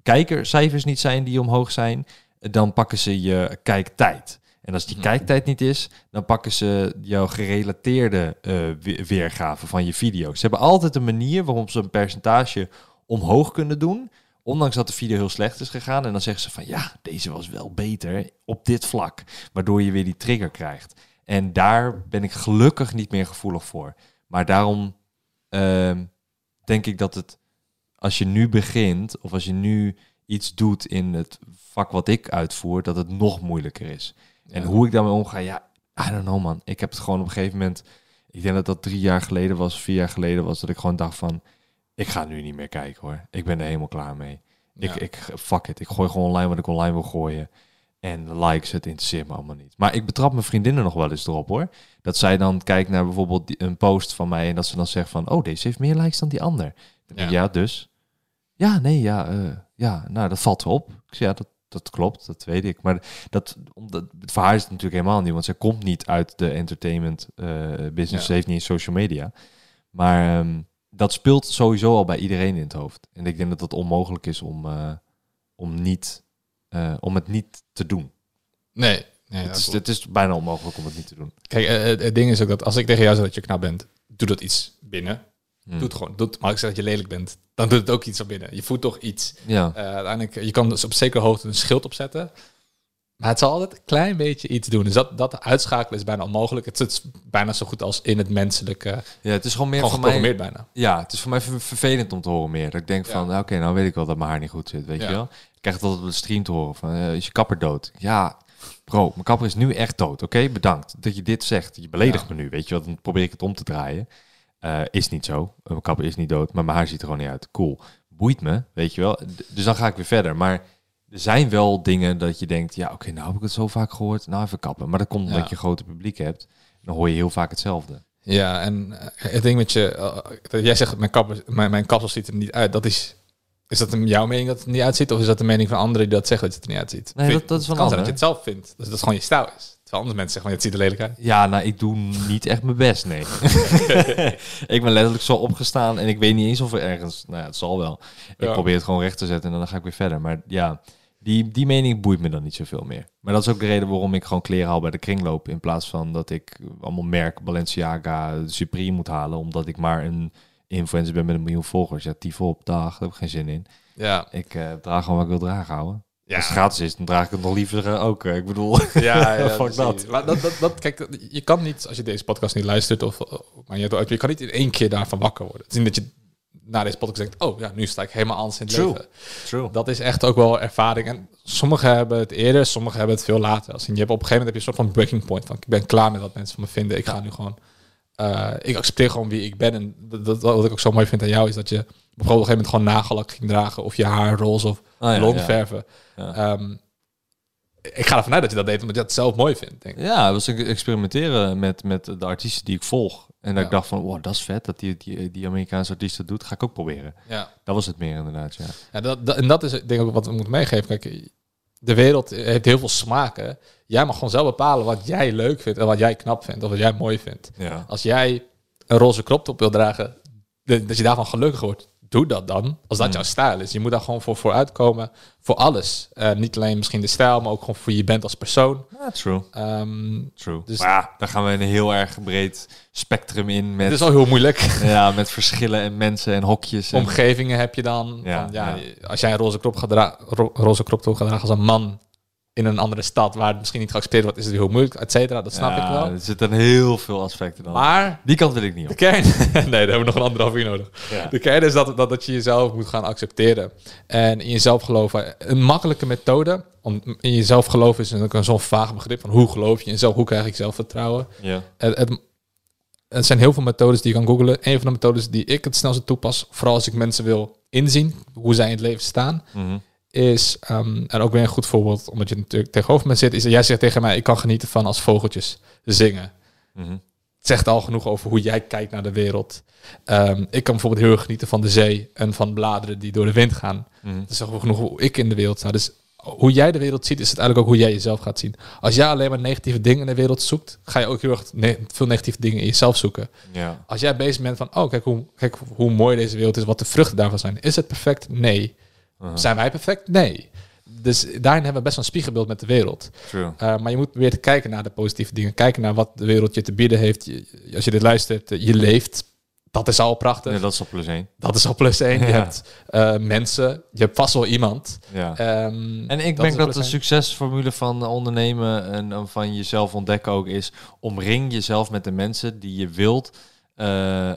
kijkercijfers niet zijn die omhoog zijn, dan pakken ze je kijktijd. En als die Mhm. kijktijd niet is, dan pakken ze jouw gerelateerde we- weergave van je video. Ze hebben altijd een manier waarop ze een percentage omhoog kunnen doen. Ondanks dat de video heel slecht is gegaan. En dan zeggen ze van ja, deze was wel beter op dit vlak. Waardoor je weer die trigger krijgt. En daar ben ik gelukkig niet meer gevoelig voor. Maar daarom ehm, denk ik dat het, als je nu begint, of als je nu iets doet in het vak wat ik uitvoer, dat het nog moeilijker is. En hoe ik daarmee omga, ja, I don't know man. Ik heb het gewoon op een gegeven moment, ik denk dat dat drie jaar geleden was, vier jaar geleden was, dat ik gewoon dacht van, ik ga nu niet meer kijken hoor. Ik ben er helemaal klaar mee. Ik, ik, fuck it. Ik gooi gewoon online wat ik online wil gooien. En likes, het interesseert me allemaal niet. Maar ik betrap mijn vriendinnen nog wel eens erop hoor. Dat zij dan kijkt naar bijvoorbeeld die- een post van mij en dat ze dan zegt van, oh, deze heeft meer likes dan die ander. Ja. ja, dus. Ja, nee, ja, eh, ja, nou, dat valt op. Ik zeg, ja, dat, dat klopt, dat weet ik. Maar dat, omdat, voor haar is het natuurlijk helemaal niet, want zij komt niet uit de entertainment eh, business. Ja. Ze heeft niet eens social media. Maar ehm, dat speelt sowieso al bij iedereen in het hoofd. En ik denk dat het onmogelijk is om, eh, om, niet, eh, om het niet te doen. Nee. nee het, is, het is bijna onmogelijk om het niet te doen. Kijk, eh, het, het ding is ook dat als ik tegen jou zeg dat je knap bent, doe dat iets binnen. Hm. Doe het gewoon. Doe het, maar als ik zeg dat je lelijk bent, dan doet het ook iets van binnen. Je voelt toch iets. Ja, Eh, uiteindelijk, je kan dus op zekere hoogte een schild opzetten. Maar het zal altijd een klein beetje iets doen. Dus dat, dat uitschakelen is bijna onmogelijk. Het is bijna zo goed als in het menselijke. ja, het is gewoon meer Gewoon voor mij. bijna. Ja, het is voor mij ver- vervelend om te horen meer. Dat ik denk Ja. van, oké, nou weet ik wel dat mijn haar niet goed zit, weet Ja. je wel. Ik krijg het altijd op de stream te horen van, eh, is je kapper dood? Ja, bro, mijn kapper is nu echt dood. Oké, bedankt dat je dit zegt. Je beledigt Ja. me nu, weet je wel. Dan probeer ik het om te draaien. Eh, is niet zo. Mijn kapper is niet dood, maar mijn haar ziet er gewoon niet uit. Cool. Boeit me, weet je wel. D- Dus dan ga ik weer verder. Maar er zijn wel dingen dat je denkt, ja, oké, nou heb ik het zo vaak gehoord. Nou, even kappen. Maar dat komt omdat Ja. je een grote publiek hebt. Dan hoor je heel vaak hetzelfde. Ja, en eh, het ding met je... eh, dat jij zegt, mijn, kapper, mijn, mijn kapsel ziet er niet uit. Dat is... Is dat jouw mening dat het er niet uitziet? Of is dat de mening van anderen die dat zeggen dat het er niet uitziet? Nee, dat- dat is van zijn dat anderen. je het zelf vindt. Dus dat het gewoon je stijl is. Terwijl andere mensen zeggen, van, het ziet er lelijk uit. Ja, nou, ik doe niet echt mijn best, nee. [LAUGHS] ik ben letterlijk zo opgestaan en ik weet niet eens of er ergens... Nou ja, het zal wel. Ik Ja. probeer het gewoon recht te zetten en dan ga ik weer verder. Maar ja, die, die mening boeit me dan niet zoveel meer. Maar dat is ook de reden waarom ik gewoon kleren haal bij de kringloop... in plaats van dat ik allemaal merk Balenciaga, Supreme moet halen... omdat ik maar een influencer ben met een miljoen volgers. Ja, tief op, dag, daar heb ik geen zin in. Ja, Ik eh, draag gewoon wat ik wil dragen, houden. Ja. Als het gratis is, dan draag ik het nog liever eh, ook. eh. Ik bedoel... Ja, [LAUGHS] ja Fuck dat. Maar dat, dat, dat, kijk, je kan niet, als je deze podcast niet luistert, of, of- maar je, je kan niet in één keer daarvan wakker worden. Het is niet dat je na deze podcast denkt, oh ja, nu sta ik helemaal anders in het True. leven. True. Dat is echt ook wel ervaring. En sommigen hebben het eerder, sommigen hebben het veel later. Als in, je hebt op een gegeven moment heb je een soort van breaking point van, ik ben klaar met wat mensen van me vinden. Ik ga nu gewoon eh, ik accepteer gewoon wie ik ben. En dat, dat- wat ik ook zo mooi vind aan jou is dat je op een gegeven moment gewoon nagelak ging dragen of je haar roze of Ah, ja, blond ja. verven. Ja. Ehm, ik ga ervan uit dat je dat deed omdat je dat zelf mooi vindt. Denk ik. Ja, was ik experimenteren met, met de artiesten die ik volg. En dat ik dacht van, wow, dat is vet dat die, die, die Amerikaanse artiest dat doet. Ga ik ook proberen. Ja. Dat was het meer inderdaad, ja. Ja, dat, dat- en dat is denk ik ook wat we moeten meegeven. Kijk, de wereld heeft heel veel smaken. Jij mag gewoon zelf bepalen wat jij leuk vindt en wat jij knap vindt of wat jij mooi vindt. Ja, Als jij een roze crop top wil dragen, dat je daarvan gelukkig wordt, doe dat dan. Als dat Mm. jouw stijl is. Je moet daar gewoon voor vooruitkomen. Voor alles. Eh, niet alleen misschien de stijl, maar ook gewoon voor je bent als persoon. ja true, Ehm true. Dus- maar ja, daar gaan we een heel erg breed spectrum in het met, is al heel moeilijk. ja, met verschillen en mensen en hokjes. En, Omgevingen heb je dan. Ja, van, ja, ja. Als jij een roze crop, gaat dra- ro- roze crop top gaat dragen als een man in een andere stad waar het misschien niet geaccepteerd wordt, is het heel moeilijk, et cetera. Dat snap Ja, ik wel. Er zitten heel veel aspecten dan. Maar Die kant wil ik niet de op. kern... [LAUGHS] nee, daar hebben we nog een anderhalf uur nodig. Ja. De kern is dat, dat, dat je jezelf moet gaan accepteren. En in jezelf geloven. Een makkelijke methode om in jezelf geloven is een zo'n vaag begrip van hoe geloof je in jezelf, hoe krijg ik zelfvertrouwen. Ja. Het, het, het zijn heel veel methodes die je kan googlen. Een van de methodes die ik het snelste toepas, vooral als ik mensen wil inzien hoe zij in het leven staan, Mhm. Is, ehm, en ook weer een goed voorbeeld, omdat je natuurlijk tegenover me zit, is dat jij zegt tegen mij, ik kan genieten van als vogeltjes zingen. Mhm. Het zegt al genoeg over hoe jij kijkt naar de wereld. Ehm, ik kan bijvoorbeeld heel erg genieten van de zee en van bladeren die door de wind gaan. Mhm. Dat is ook genoeg hoe ik in de wereld sta. Dus hoe jij de wereld ziet, is het eigenlijk ook hoe jij jezelf gaat zien. Als jij alleen maar negatieve dingen in de wereld zoekt, ga je ook heel erg ne- veel negatieve dingen in jezelf zoeken. Ja. Als jij bezig bent van, oh kijk hoe, kijk hoe mooi deze wereld is, wat de vruchten daarvan zijn. Is het perfect? Nee. Uh-huh. Zijn wij perfect? Nee. Dus daarin hebben we best wel een spiegelbeeld met de wereld. True. Uh, maar je moet weer te kijken naar de positieve dingen. Kijken naar wat de wereld je te bieden heeft. Je- als je dit luistert, uh, je leeft. Dat is al prachtig. Ja, dat is al plus één. Dat is al plus één. Je hebt uh, mensen. Je hebt vast wel iemand. Ja. Ehm, En ik denk dat de succesformule van ondernemen en eh, van jezelf ontdekken ook is... omring jezelf met de mensen die je wilt, eh,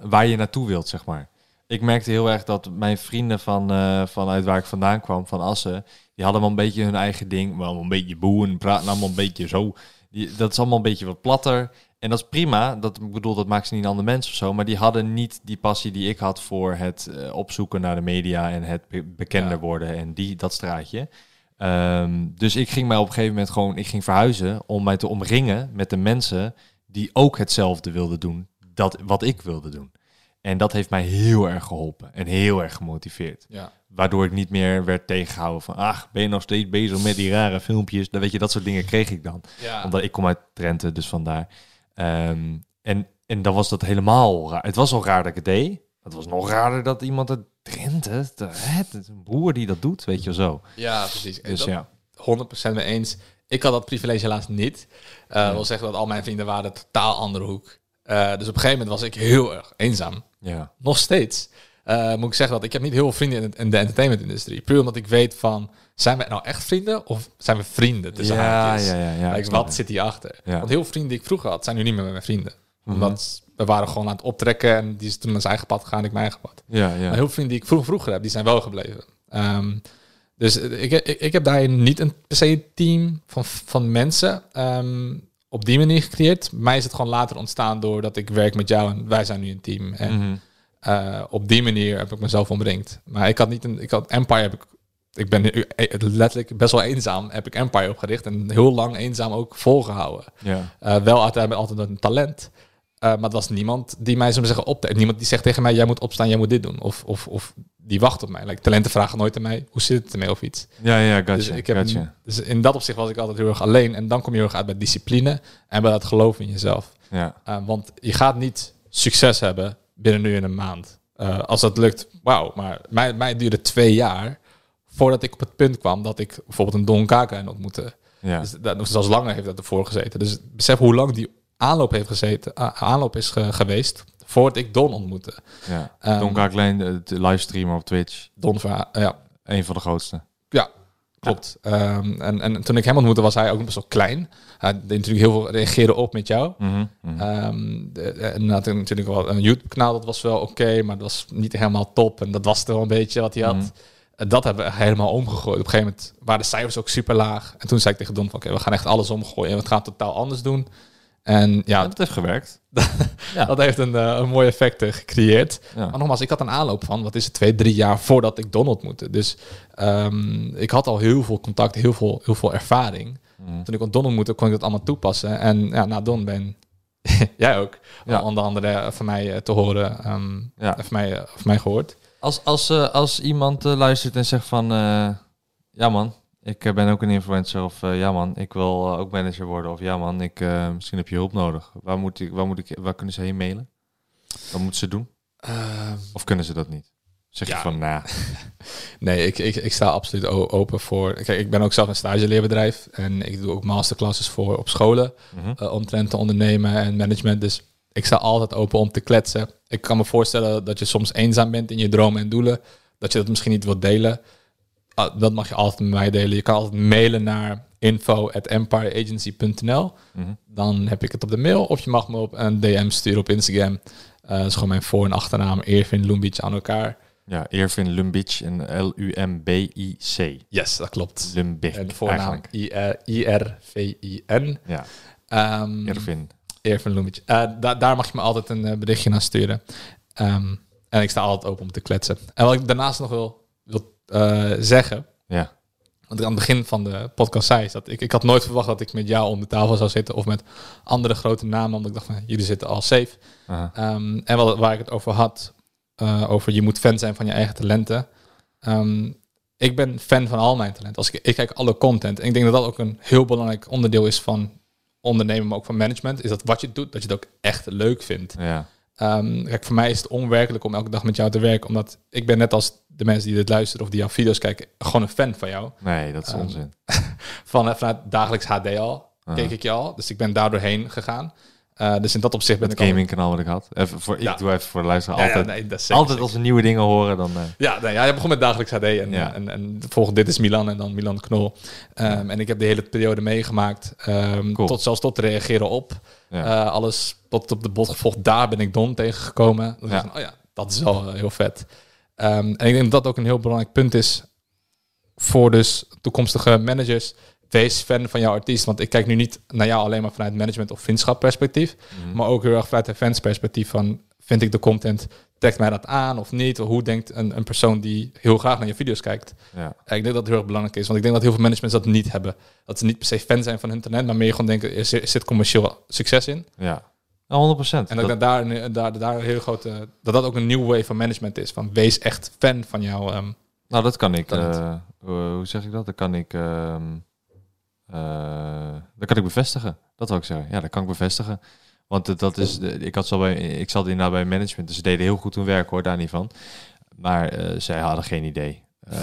waar je naartoe wilt, zeg maar. Ik merkte heel erg dat mijn vrienden van, eh, vanuit waar ik vandaan kwam, van Assen... die hadden wel een beetje hun eigen ding, wel een beetje boeien, praten allemaal een beetje zo. Die, dat is allemaal een beetje wat platter. En dat is prima, dat, ik bedoel, dat maakt ze niet een ander mens of zo... maar die hadden niet die passie die ik had voor het eh, opzoeken naar de media... en het be- bekender Ja. worden en die, dat straatje... Ehm, dus ik ging mij op een gegeven moment gewoon, ik ging verhuizen om mij te omringen met de mensen die ook hetzelfde wilden doen, dat wat ik wilde doen. En dat heeft mij heel erg geholpen en heel erg gemotiveerd. Ja. Waardoor ik niet meer werd tegengehouden van, ach, ben je nog steeds bezig met die rare filmpjes? Dan weet je, dat soort dingen kreeg ik dan. Ja. Omdat ik kom uit Drenthe, dus vandaar. Ehm, en, en dan was dat helemaal raar. Het was al raar dat ik het deed. Het was nog raarder dat iemand uit Drenthe, het is een broer die dat doet, weet je zo. ja, precies. Dus Dat- ja. 100% mee eens. Ik had dat privilege helaas niet. Uh, Ja. wil zeggen dat al mijn vrienden waren een totaal andere hoek. Uh, dus op een gegeven moment was ik heel erg eenzaam. Ja. Nog steeds. Uh, moet ik zeggen dat ik heb niet heel veel vrienden in, de entertainment-industrie. Puur omdat ik weet van, zijn we nou echt vrienden of zijn we vrienden? tussen ja, haakjes? ja, ja, ja. Like, wat zit hierachter? Ja. Want heel veel vrienden die ik vroeger had, zijn nu niet meer met mijn vrienden. Mhm. Omdat we waren gewoon aan het optrekken en die is toen naar zijn eigen pad gegaan, ik mijn eigen pad. Ja, Maar ja. heel veel vrienden die ik vroeger, vroeger heb, die zijn wel gebleven. Ehm, dus ik, ik, ik heb daarin niet een, per se een team van, van mensen ehm, op die manier gecreëerd. Mij is het gewoon later ontstaan doordat ik werk met jou en wij zijn nu een team. En Mhm. eh, op die manier heb ik mezelf omringd. Maar ik had niet een, ik had Empire heb ik, ik ben nu e- letterlijk best wel eenzaam, heb ik Empire opgericht en heel lang eenzaam ook volgehouden. Ja. Eh, wel altijd, altijd een talent. Eh, maar het was niemand die mij zou zeggen op. Niemand die zegt tegen mij: jij moet opstaan, jij moet dit doen. Of, of, of die wacht op mij. Like, talenten vragen nooit aan mij: hoe zit het ermee of iets. Ja, ja, gotcha, dus, ik heb, gotcha. dus in dat opzicht was ik altijd heel erg alleen. En dan kom je heel erg uit bij discipline en bij dat geloof in jezelf. Ja, Uh, want je gaat niet succes hebben binnen nu in een maand. Uh, als dat lukt, wauw. Maar mij, mij duurde twee jaar voordat ik op het punt kwam dat ik bijvoorbeeld een Don Kaka ontmoette. ja. Dus dat, zelfs langer heeft dat ervoor gezeten. Dus besef hoe lang die aanloop heeft gezeten, aanloop is ge- geweest voordat ik Don ontmoette. ja. Ehm, Don Kaaklijn, de, de livestreamer op Twitch. Don Verha- ja, Een van de grootste. ja, klopt. Ehm, en, en toen ik hem ontmoette was hij ook best wel klein. Hij deed natuurlijk heel veel reageren op met jou. Mhm. Ehm, de- en had natuurlijk wel een YouTube-kanaal, dat was wel oké, maar dat was niet helemaal top. En dat was toch wel een beetje wat hij had. Mhm. Dat hebben we helemaal omgegooid. Op een gegeven moment waren de cijfers ook super laag. En toen zei ik tegen Don van, oké, we gaan echt alles omgooien en we gaan het totaal anders doen. En ja, dat heeft gewerkt. [LAUGHS] Ja. dat heeft een, eh, een mooi effect eh, gecreëerd. Ja. Maar nogmaals, ik had een aanloop van, wat is het, twee, drie jaar voordat ik Don ontmoette. Dus ehm, ik had al heel veel contact, heel veel, heel veel ervaring. Mm. Toen ik Don ontmoette, kon ik dat allemaal toepassen. En ja, na Don ben [LAUGHS] jij ook Ja. onder andere van mij eh, te horen, ehm Ja. van, mij, eh, van mij gehoord. Als, als, eh, als iemand eh, luistert en zegt van... eh, ja man, ik eh, ben ook een influencer. Of eh, ja man, ik wil eh, ook manager worden. Of ja man, ik, misschien heb je hulp nodig. Waar, moet ik, waar, moet ik, waar kunnen ze heen mailen? Wat moeten ze doen? Ehm, Of kunnen ze dat niet? Zeg je Ja. van, nou, [LAUGHS] Nee, ik, ik, ik sta absoluut open voor. Kijk, ik ben ook zelf een stageleerbedrijf en ik doe ook masterclasses voor op scholen mhm. uh, omtrent te ondernemen en management. Dus ik sta altijd open om te kletsen. Ik kan me voorstellen dat je soms eenzaam bent in je dromen en doelen, dat je dat misschien niet wilt delen. Ah, dat mag je altijd met mij delen. Je kan altijd mailen naar info@empireagency.nl. Mhm. Dan heb ik het op de mail of je mag me op een DM sturen op Instagram. Eh dat is gewoon mijn voor- en achternaam, Ervin Lumbic aan elkaar. Ja, Ervin Lumbic en L-U-M-B-I-C. Yes, dat klopt. Lumbic En de voornaam. I-R-V-I-N. Ja, Ehm Ervin. Ervin Lumic. Eh, da- daar mag je me altijd een eh, berichtje naar sturen. Ehm, en ik sta altijd open om te kletsen. En wat ik daarnaast nog wil, wil eh, zeggen... Ja. Want ik aan het begin van de podcast zei... Is dat ik, ik had nooit verwacht dat ik met jou om de tafel zou zitten... of met andere grote namen. Omdat ik dacht van, jullie zitten al safe. Ehm, en wat, waar ik het over had... eh, over je moet fan zijn van je eigen talenten. Ehm, ik ben fan van al mijn talenten. Als ik, ik kijk alle content. En ik denk dat dat ook een heel belangrijk onderdeel is van ondernemen, maar ook van management. Is dat wat je doet, dat je het ook echt leuk vindt. Ja. Ehm, kijk, voor mij is het onwerkelijk om elke dag met jou te werken. Omdat ik ben net als de mensen die dit luisteren of die jouw video's kijken, gewoon een fan van jou. Nee, dat is Ehm, onzin. [LAUGHS] Van, eh, vanuit dagelijks HD al Aha. keek ik je al. Dus ik ben daardoor heen gegaan. Eh, dus in dat opzicht ben Het ik al- gamingkanaal wat ik had. Even voor, Ja. Ik doe even voor de luisteraar. Ja, ja, altijd nee, zeker, altijd zeker. als we nieuwe dingen horen, dan... eh, Ja, nee, ja, je begon met dagelijks HD en, Ja. en, en volgende dit is Milan en dan Milan Knol. Ehm, En ik heb de hele periode meegemaakt. Cool. Tot zelfs tot reageren op. Eh, alles tot op de bot gevolgd. Daar ben ik Don tegengekomen. Dat Ja. Van, oh ja, dat is wel heel vet. Ehm, en ik denk dat dat ook een heel belangrijk punt is voor dus toekomstige managers. Wees fan van jouw artiest. Want ik kijk nu niet naar jou alleen maar vanuit management of vriendschap perspectief. Mhm. Maar ook heel erg vanuit de fans perspectief van... vind ik de content, trekt mij dat aan of niet? Of hoe denkt een, een persoon die heel graag naar je video's kijkt? ja. Ik denk dat het heel erg belangrijk is. Want ik denk dat heel veel managements dat niet hebben. Dat ze niet per se fan zijn van hun talent, maar meer gewoon denken, er zit er commercieel succes in. Ja, Ja, 100 procent. En dat, ik daar, een- daar, daar een heel grote, dat dat ook een nieuw way van management is. Van wees echt fan van jou. ehm, Nou, dat kan ik. Eh, hoe hoe zeg ik dat? Dat kan ik. ehm, eh, dat kan ik bevestigen. Dat wil ik zeggen. Ja, dat kan ik bevestigen. Want dat is. de- Ik had zo bij. Ik zat inderdaad bij management. Dus ze deden heel goed hun werk hoor, daar niet van. Maar eh, zij hadden geen idee. Eh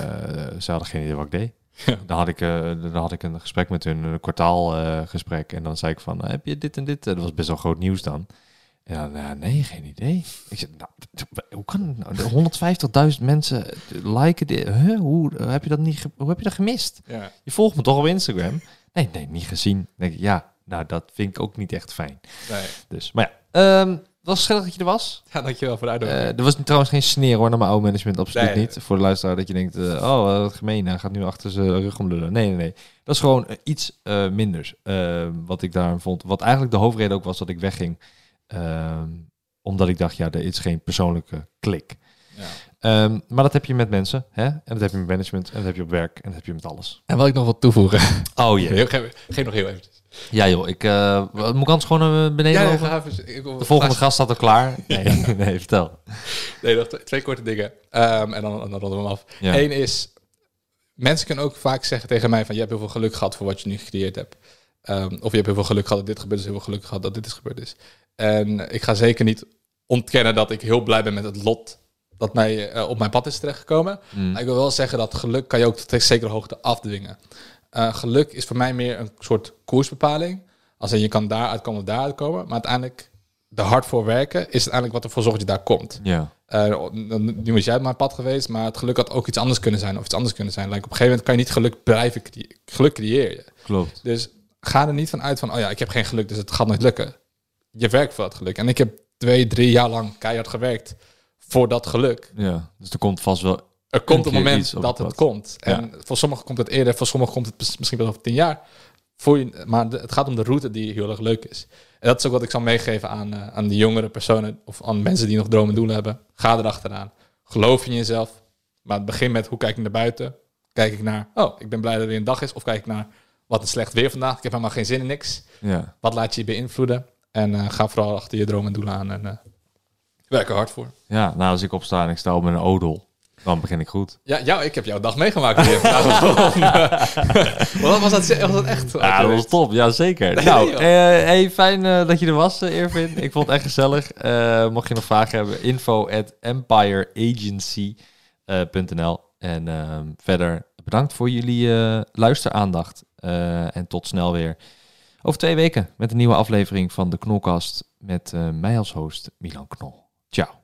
ze hadden geen idee wat ik deed. Ja. Dan had ik, dan had ik een gesprek met hun, een kwartaalgesprek. gesprek en dan zei ik van, heb je dit en dit? Dat was best wel groot nieuws dan. En dan, nee, geen idee. Ik zei, nou, hoe kan het nou? De 150.000 mensen liken dit. Huh? Hoe, heb je dat niet hoe heb je dat gemist? ja. Je volgt me toch op Instagram? Nee, nee, niet gezien. Dan denk ik, ja, nou, dat vind ik ook niet echt fijn. Nee. Dus, maar ja, ehm, het was gezellig dat je er was. ja, dankjewel voor de Eh, uitnodiging. er was trouwens geen sneer hoor naar mijn oude management, absoluut Nee. niet. Voor de luisteraar dat je denkt, eh, oh, wat gemeen, hij gaat nu achter zijn rug om lullen. Nee, nee, nee. Dat is gewoon eh, iets eh, minders. eh, wat ik daar vond. Wat eigenlijk de hoofdreden ook was dat ik wegging. Ehm, omdat ik dacht, ja, er is geen persoonlijke klik. ja. Ehm, maar dat heb je met mensen, hè? En dat heb je met management, en dat heb je op werk, en dat heb je met alles. En wat ik nog wil toevoegen. Oh [LAUGHS] Geef, geef, geef nog heel even. Ja joh, ik uh, moet ik anders gewoon naar beneden Ja, De volgende gast staat al klaar. [LAUGHS] Nee, [LAUGHS] nee vertel. Nee, nog twee, korte dingen. Ehm, en dan, dan ronden we hem af. Ja. Eén is, mensen kunnen ook vaak zeggen tegen mij van, je hebt heel veel geluk gehad voor wat je nu gecreëerd hebt. Ehm, of je hebt heel veel geluk gehad dat dit gebeurd is, heel veel geluk gehad dat dit is gebeurd is. En ik ga zeker niet ontkennen dat ik heel blij ben met het lot dat mij eh, op mijn pad is terechtgekomen. Mm. Maar ik wil wel zeggen dat geluk kan je ook tot een zekere hoogte afdwingen. Eh, geluk is voor mij meer een soort koersbepaling. Als je kan daaruit komen of daaruit komen. Maar uiteindelijk, de hard voor werken is uiteindelijk wat ervoor zorgt dat je daar komt. Ja, Eh, nu was jij op mijn pad geweest, maar het geluk had ook iets anders kunnen zijn. Of iets anders kunnen zijn. Like, op een gegeven moment kan je niet geluk blijven creëren. Geluk creëer je. klopt. Dus ga er niet van uit van, oh ja, ik heb geen geluk, dus het gaat nooit lukken. Je werkt voor dat geluk. En ik heb twee, drie jaar lang keihard gewerkt voor dat geluk. Ja, dus er komt vast wel... Er komt een moment dat het komt. En voor sommigen komt het eerder, voor sommigen komt het misschien wel over tien jaar. Voor je, maar het gaat om de route die heel erg leuk is. En dat is ook wat ik zal meegeven aan, eh, aan de jongere personen of aan mensen die nog dromen en doelen hebben. Ga erachteraan. Geloof in jezelf. Maar het begin met hoe kijk ik naar buiten? Kijk ik naar, oh, ik ben blij dat er weer een dag is. Of kijk ik naar, wat een slecht weer vandaag. Ik heb helemaal geen zin in niks. Ja. Wat laat je je beïnvloeden? En eh, ga vooral achter je dromen en doelen aan. En eh, werk er hard voor. ja, nou als ik opsta en ik sta op met een odel, dan begin ik goed. Ja, jou, ik heb jouw dag meegemaakt hier. [LAUGHS] Wat [LAUGHS] was dat, was dat echt? Ja, dat was top. Ja, zeker. Nee, nou, eh, hey, fijn eh, dat je er was, eh, Irvin. Ik vond het echt gezellig. Mocht je nog vragen hebben, info at empireagency.nl. En ehm, verder bedankt voor jullie luisteraandacht. En tot snel weer over twee weken met een nieuwe aflevering van de Knolkast met mij als host Milan Knol. Tchau.